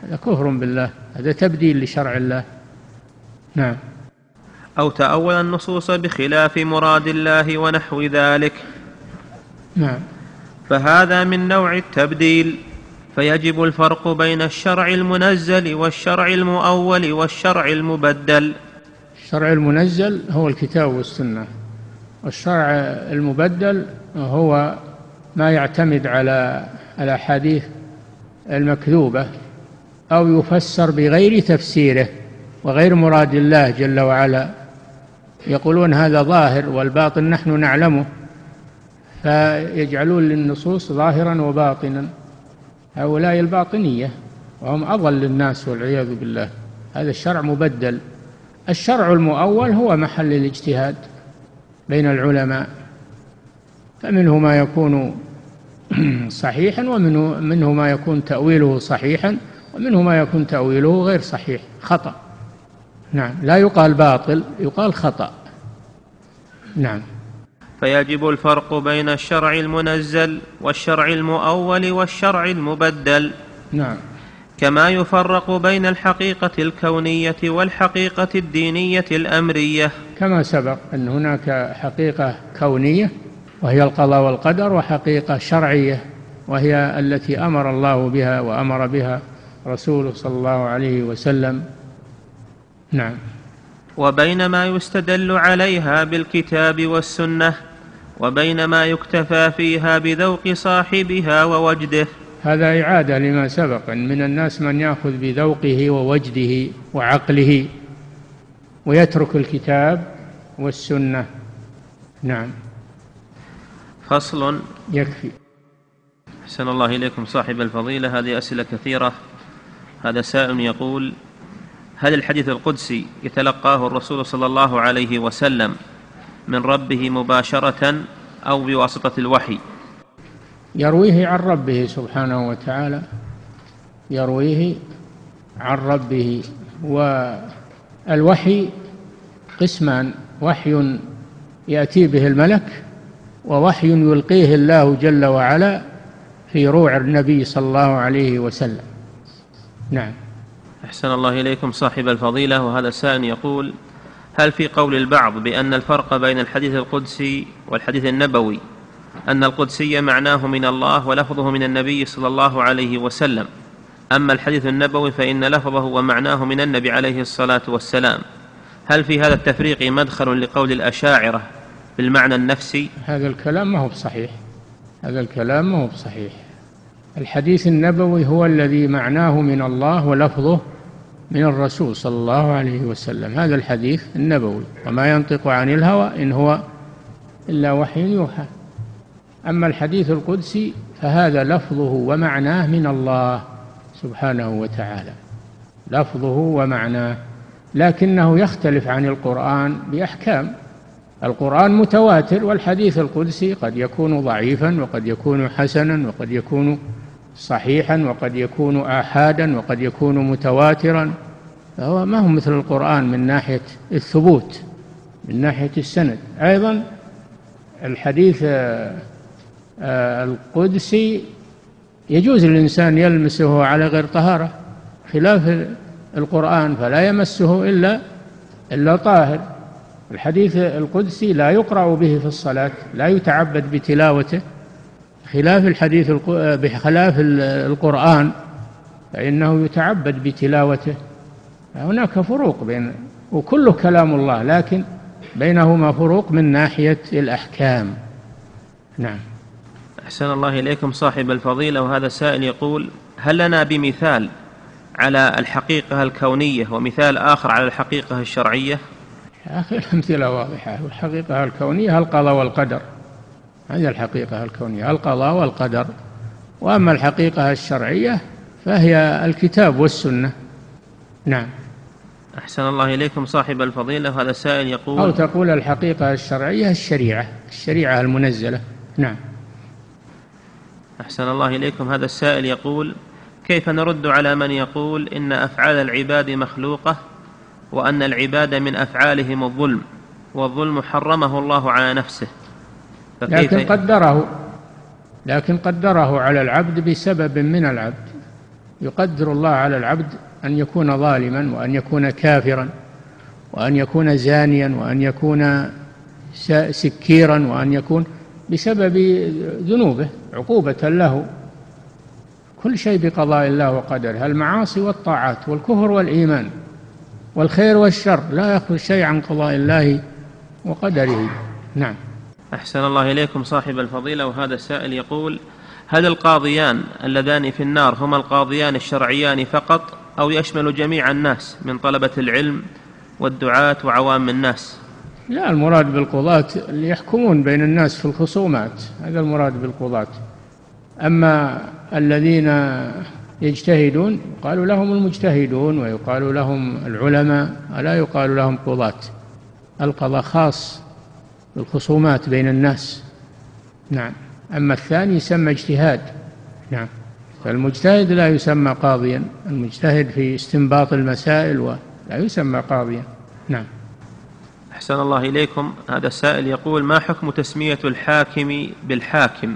هذا كفر بالله. هذا تبديل لشرع الله. نعم. أو تأول النصوص بخلاف مراد الله ونحو ذلك. نعم. فهذا من نوع التبديل. فيجب الفرق بين الشرع المنزل والشرع المؤول والشرع المبدل. الشرع المنزل هو الكتاب والسنة. والشرع المبدل هو ما يعتمد على الأحاديث المكذوبة أو يفسر بغير تفسيره وغير مراد الله جل وعلا. يقولون هذا ظاهر والباطن نحن نعلمه فيجعلون للنصوص ظاهرا وباطنا. هؤلاء الباطنية وهم أضل الناس والعياذ بالله. هذا الشرع مبدل. الشرع المؤول هو محل الاجتهاد بين العلماء فمنه ما يكون صحيحا ومنه منه ما يكون تأويله صحيحا ومنه ما يكون تأويله غير صحيح خطأ. نعم لا يقال باطل يقال خطأ. نعم. فيجب الفرق بين الشرع المنزل والشرع المؤول والشرع المبدل. نعم. كما يفرق بين الحقيقة الكونية والحقيقة الدينية الأمرية. كما سبق أن هناك حقيقة كونية وهي القضاء والقدر وحقيقة شرعية وهي التي أمر الله بها وأمر بها رسوله صلى الله عليه وسلم. نعم. وبين ما يستدل عليها بالكتاب والسنة وبين ما يكتفى فيها بذوق صاحبها ووجده. هذا إعادة لما سبق من الناس من يأخذ بذوقه ووجده وعقله ويترك الكتاب والسنة. نعم. فصل يكفي. أحسن الله إليكم صاحب الفضيلة. هذه أسئلة كثيرة. هذا سائل يقول هل الحديث القدسي يتلقاه الرسول صلى الله عليه وسلم من ربه مباشرة أو بواسطة الوحي؟ يرويه عن ربه سبحانه وتعالى. يرويه عن ربه. والوحي قسمان. وحي يأتي به الملك ووحي يلقيه الله جل وعلا في روع النبي صلى الله عليه وسلم. نعم. أحسن الله إليكم صاحب الفضيلة وهذا السائل يقول هل في قول البعض بأن الفرق بين الحديث القدسي والحديث النبوي أن القدسي معناه من الله ولفظه من النبي صلى الله عليه وسلم أما الحديث النبوي فإن لفظه ومعناه من النبي عليه الصلاة والسلام؟ هل في هذا التفريق مدخل لقول الأشاعرة بالمعنى النفسي؟ هذا الكلام ما هو بصحيح. هذا الكلام ما هو بصحيح. الحديث النبوي هو الذي معناه من الله ولفظه من الرسول صلى الله عليه وسلم. هذا الحديث النبوي وما ينطق عن الهوى إن هو إلا وحي يوحى. أما الحديث القدسي فهذا لفظه ومعناه من الله سبحانه وتعالى. لفظه ومعناه لكنه يختلف عن القرآن بأحكام. القرآن متواتر والحديث القدسي قد يكون ضعيفا وقد يكون حسنا وقد يكون صحيحا وقد يكون آحادا وقد يكون متواترا. فهو ما هو مثل القرآن من ناحية الثبوت من ناحية السند. أيضا الحديث آه، آه، القدسي يجوز للإنسان يلمسه على غير طهارة خلاف القرآن فلا يمسه إلا إلا طاهر. الحديث القدسي لا يقرأ به في الصلاة لا يتعبد بتلاوته خلاف الحديث بخلاف القرآن فإنه يتعبد بتلاوته. هناك فروق بين وكله كلام الله لكن بينهما فروق من ناحية الأحكام. نعم. أحسن الله إليكم صاحب الفضيلة وهذا سائل يقول هل لنا بمثال على الحقيقة الكونية ومثال آخر على الحقيقة الشرعية؟ الأمثلة واضحة. والحقيقة الكونية القضاء والقدر. هذه الحقيقة الكونية. القضاء والقدر. وأما الحقيقة الشرعية فهي الكتاب والسنة. نعم. أحسن الله إليكم صاحب الفضيلة. هذا سائل يقول أو تقول الحقيقة الشرعية الشريعة. الشريعة المنزلة. نعم. أحسن الله إليكم. هذا السائل يقول كيف نرد على من يقول إن أفعال العباد مخلوقة؟ وأن العباد من أفعالهم الظلم والظلم حرمه الله على نفسه. لكن قدره لكن قدره على العبد بسبب من العبد. يقدر الله على العبد أن يكون ظالما وأن يكون كافرا وأن يكون زانيا وأن يكون سكيرا وأن يكون بسبب ذنوبه عقوبة له. كل شيء بقضاء الله وقدره المعاصي والطاعات والكفر والإيمان. والخير والشر لا يأخذ شيء عن قضاء الله وقدره. نعم. أحسن الله إليكم صاحب الفضيلة وهذا السائل يقول هل القاضيان اللذان في النار هما القاضيان الشرعيان فقط أو يشمل جميع الناس من طلبة العلم والدعاة وعوام الناس؟ لا المراد بالقضاة اللي يحكمون بين الناس في الخصومات هذا المراد بالقضاة. أما الذين يجتهدون قالوا لهم المجتهدون ويقال لهم العلماء ألا يقال لهم قضاة. القضاء خاص بالخصومات بين الناس. نعم. أما الثاني يسمى اجتهاد. نعم. فالمجتهد لا يسمى قاضيا. المجتهد في استنباط المسائل ولا يسمى قاضيا. نعم. أحسن الله إليكم. هذا السائل يقول ما حكم تسمية الحاكم بالحاكم؟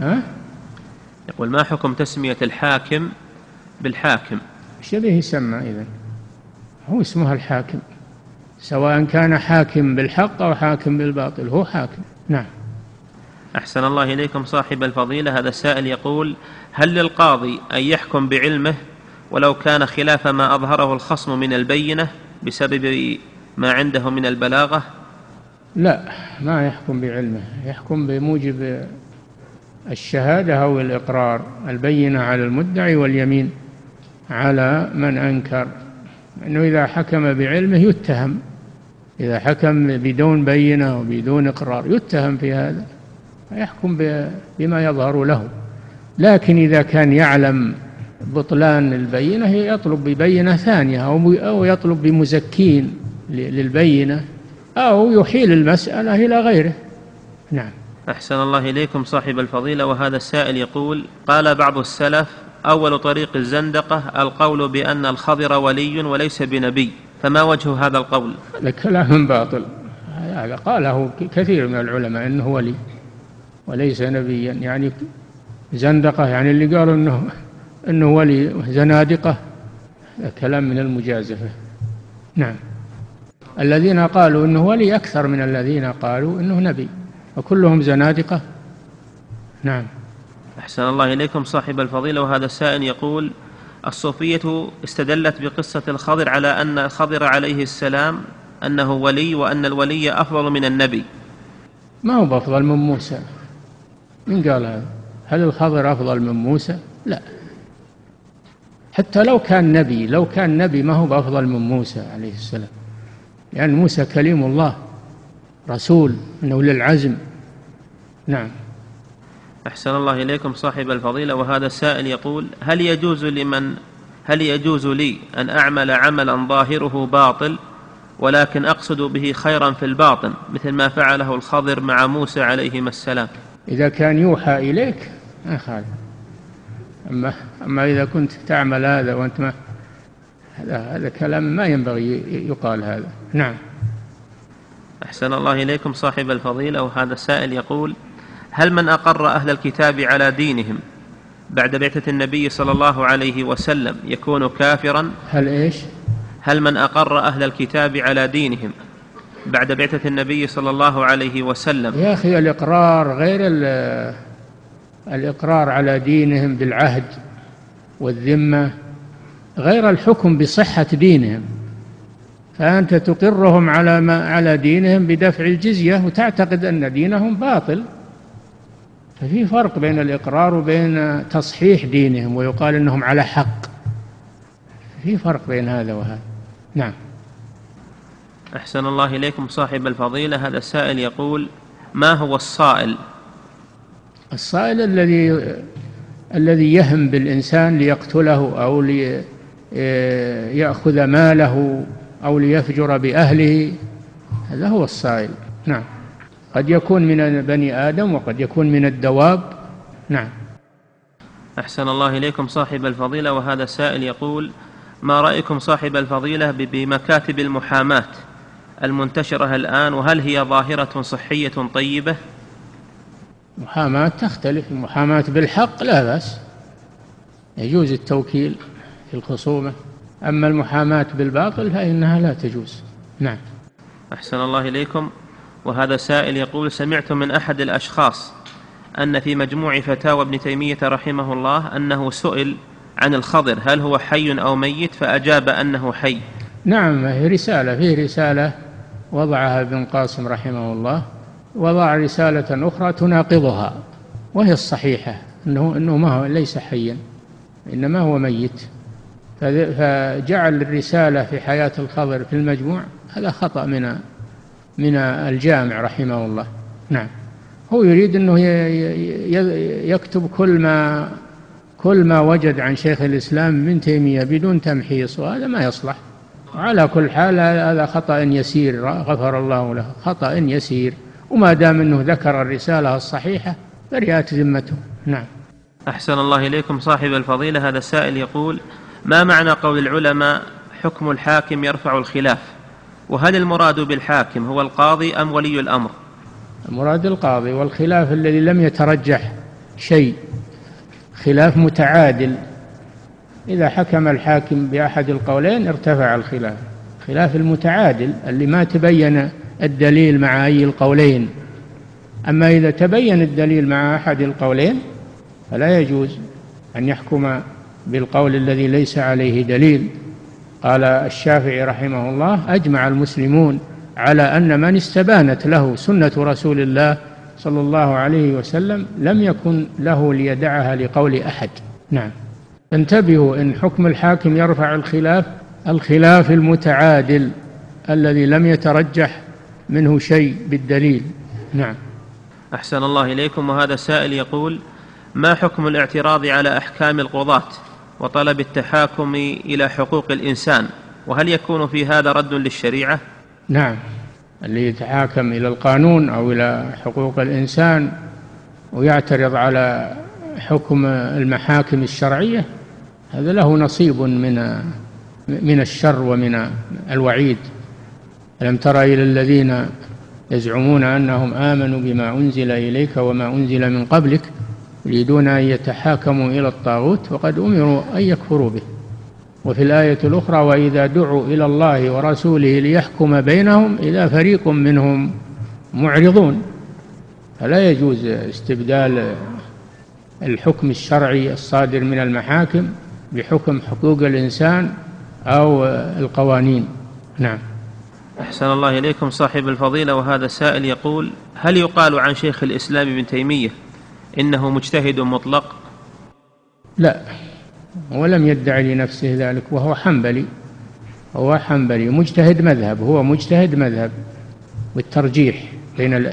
ها؟ يقول ما حكم تسمية الحاكم بالحاكم؟ إيش يسمى إذا؟ هو اسمها الحاكم سواء كان حاكم بالحق أو حاكم بالباطل هو حاكم. نعم. أحسن الله إليكم صاحب الفضيلة. هذا السائل يقول هل للقاضي أن يحكم بعلمه ولو كان خلاف ما أظهره الخصم من البينة بسبب ما عنده من البلاغة؟ لا ما يحكم بعلمه يحكم بموجب الشهادة أو الإقرار البينة على المدعي واليمين على من أنكر أنه إذا حكم بعلمه يتهم إذا حكم بدون بينة وبدون إقرار يتهم في هذا يحكم بما يظهر له. لكن إذا كان يعلم بطلان البينة يطلب ببينة ثانية أو يطلب بمزكين للبينة أو يحيل المسألة إلى غيره. نعم. أحسن الله إليكم صاحب الفضيلة وهذا السائل يقول قال بعض السلف أول طريق الزندقة القول بأن الخضر ولي وليس بنبي فما وجه هذا القول؟ هذا كلام باطل. هذا قاله كثير من العلماء أنه ولي وليس نبيا. يعني زندقة يعني اللي قالوا أنه أنه ولي زنادقة كلام من المجازفة. نعم. الذين قالوا إنه ولي أكثر من الذين قالوا إنه نبي. وكلهم زنادقة. نعم. أحسن الله إليكم صاحب الفضيلة وهذا السائل يقول الصوفية استدلت بقصة الخضر على أن الخضر عليه السلام أنه ولي وأن الولي أفضل من النبي. ما هو بأفضل من موسى؟ من قال هذا؟ هل الخضر أفضل من موسى؟ لا. حتى لو كان نبي لو كان نبي ما هو بأفضل من موسى عليه السلام. لأن موسى كليم الله. رسول من أولي العزم. نعم. أحسن الله إليكم صاحب الفضيلة وهذا السائل يقول هل يجوز لمن هل يجوز لي أن أعمل عملا ظاهره باطل ولكن أقصد به خيرا في الباطن مثل ما فعله الخضر مع موسى عليهما السلام؟ إذا كان يوحى إليك ما خالف أما, أما إذا كنت تعمل هذا وأنت ما هذا هذا كلام ما ينبغي يقال هذا. نعم. أحسن الله إليكم صاحب الفضيلة وهذا السائل يقول هل من أقر أهل الكتاب على دينهم بعد بعثة النبي صلى الله عليه وسلم يكون كافرا؟ هل إيش؟ هل من أقر أهل الكتاب على دينهم بعد بعثة النبي صلى الله عليه وسلم؟ يا أخي الإقرار غير الإقرار على دينهم بالعهد والذمة غير الحكم بصحة دينهم. فأنت تقرهم على ما على دينهم بدفع الجزية وتعتقد أن دينهم باطل. ففي فرق بين الإقرار وبين تصحيح دينهم ويقال أنهم على حق. في فرق بين هذا وهذا. نعم. أحسن الله إليكم صاحب الفضيلة. هذا السائل يقول ما هو الصائل؟ الصائل الذي الذي يهم بالإنسان ليقتله أو لي يأخذ ماله أو ليفجر بأهله هذا هو السائل نعم. قد يكون من بني آدم وقد يكون من الدواب. نعم. أحسن الله إليكم صاحب الفضيلة وهذا السائل يقول ما رأيكم صاحب الفضيلة بمكاتب المحاماة المنتشرة الآن وهل هي ظاهرة صحية طيبة؟ محاماة تختلف المحاماة بالحق لا بأس. يجوز التوكيل في الخصومة. أما المحاماة بالباطل فإنها لا تجوز. نعم. أحسن الله إليكم. وهذا سائل يقول سمعت من أحد الأشخاص أن في مجموع فتاوى ابن تيمية رحمه الله أنه سئل عن الخضر هل هو حي أو ميت؟ فأجاب أنه حي. نعم هي رسالة. فيه رسالة وضعها ابن قاسم رحمه الله وضع رسالة أخرى تناقضها وهي الصحيحة أنه أنه ما هو ليس حيا إنما هو ميت. فجعل الرسالة في حياة الخضر في المجموع هذا خطأ من من الجامع رحمه الله. نعم. هو يريد أنه يكتب كل ما كل ما وجد عن شيخ الإسلام ابن تيمية بدون تمحيص وهذا ما يصلح. وعلى كل حال هذا خطأ يسير غفر الله له. خطأ يسير. وما دام أنه ذكر الرسالة الصحيحة برئت ذمته. نعم. أحسن الله إليكم صاحب الفضيلة. هذا السائل يقول ما معنى قول العلماء حكم الحاكم يرفع الخلاف؟ وهل المراد بالحاكم هو القاضي أم ولي الأمر؟ المراد القاضي والخلاف الذي لم يترجح شيء خلاف متعادل. إذا حكم الحاكم بأحد القولين ارتفع الخلاف. خلاف المتعادل اللي ما تبين الدليل مع أي القولين. أما إذا تبين الدليل مع أحد القولين فلا يجوز أن يحكم بالقول الذي ليس عليه دليل. قال الشافعي رحمه الله أجمع المسلمون على أن من استبانت له سنة رسول الله صلى الله عليه وسلم لم يكن له ليدعها لقول أحد. نعم. انتبهوا إن حكم الحاكم يرفع الخلاف الخلاف المتعادل الذي لم يترجح منه شيء بالدليل. نعم. أحسن الله إليكم. وهذا السائل يقول ما حكم الاعتراض على أحكام القضاة؟ وطلب التحاكم إلى حقوق الإنسان وهل يكون في هذا رد للشريعة؟ نعم. اللي يتحاكم إلى القانون أو إلى حقوق الإنسان ويعترض على حكم المحاكم الشرعية هذا له نصيب من من الشر ومن الوعيد. ألم تر إلى الذين يزعمون أنهم آمنوا بما أنزل إليك وما أنزل من قبلك؟ يريدون أن يتحاكموا إلى الطاغوت وقد أمروا أن يكفروا به. وفي الآية الأخرى وإذا دعوا إلى الله ورسوله ليحكم بينهم إذا فريق منهم معرضون. فلا يجوز استبدال الحكم الشرعي الصادر من المحاكم بحكم حقوق الإنسان أو القوانين. نعم. أحسن الله إليكم صاحب الفضيلة وهذا السائل يقول هل يقال عن شيخ الإسلام ابن تيمية إنه مجتهد مطلق. لا ولم يدعي لنفسه ذلك وهو حنبلي. هو حنبلي مجتهد مذهب هو مجتهد مذهب والترجيح بين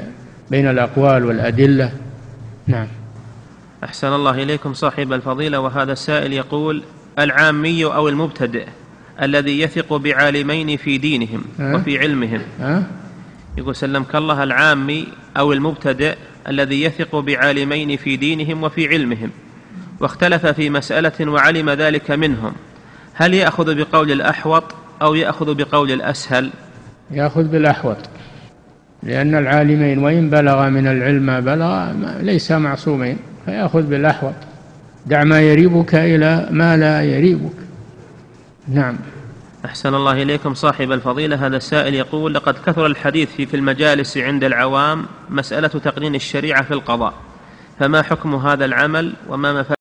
بين الأقوال والأدلة. نعم. أحسن الله إليكم صاحب الفضيلة وهذا السائل يقول العامي أو المبتدئ الذي يثق بعالمين في دينهم أه؟ وفي علمهم. أه؟ يقول سلمك الله العامي أو المبتدئ الذي يثق بعالمين في دينهم وفي علمهم واختلف في مسألة وعلم ذلك منهم. هل يأخذ بقول الأحوط أو يأخذ بقول الأسهل؟ يأخذ بالأحوط لأن العالمين وإن بلغ من العلم ما بلغ ليس معصومين فيأخذ بالأحوط. دع ما يريبك إلى ما لا يريبك. نعم. أحسن الله إليكم صاحب الفضيلة. هذا السائل يقول لقد كثر الحديث في في المجالس عند العوام مسألة تقنين الشريعة في القضاء فما حكم هذا العمل وما مفاد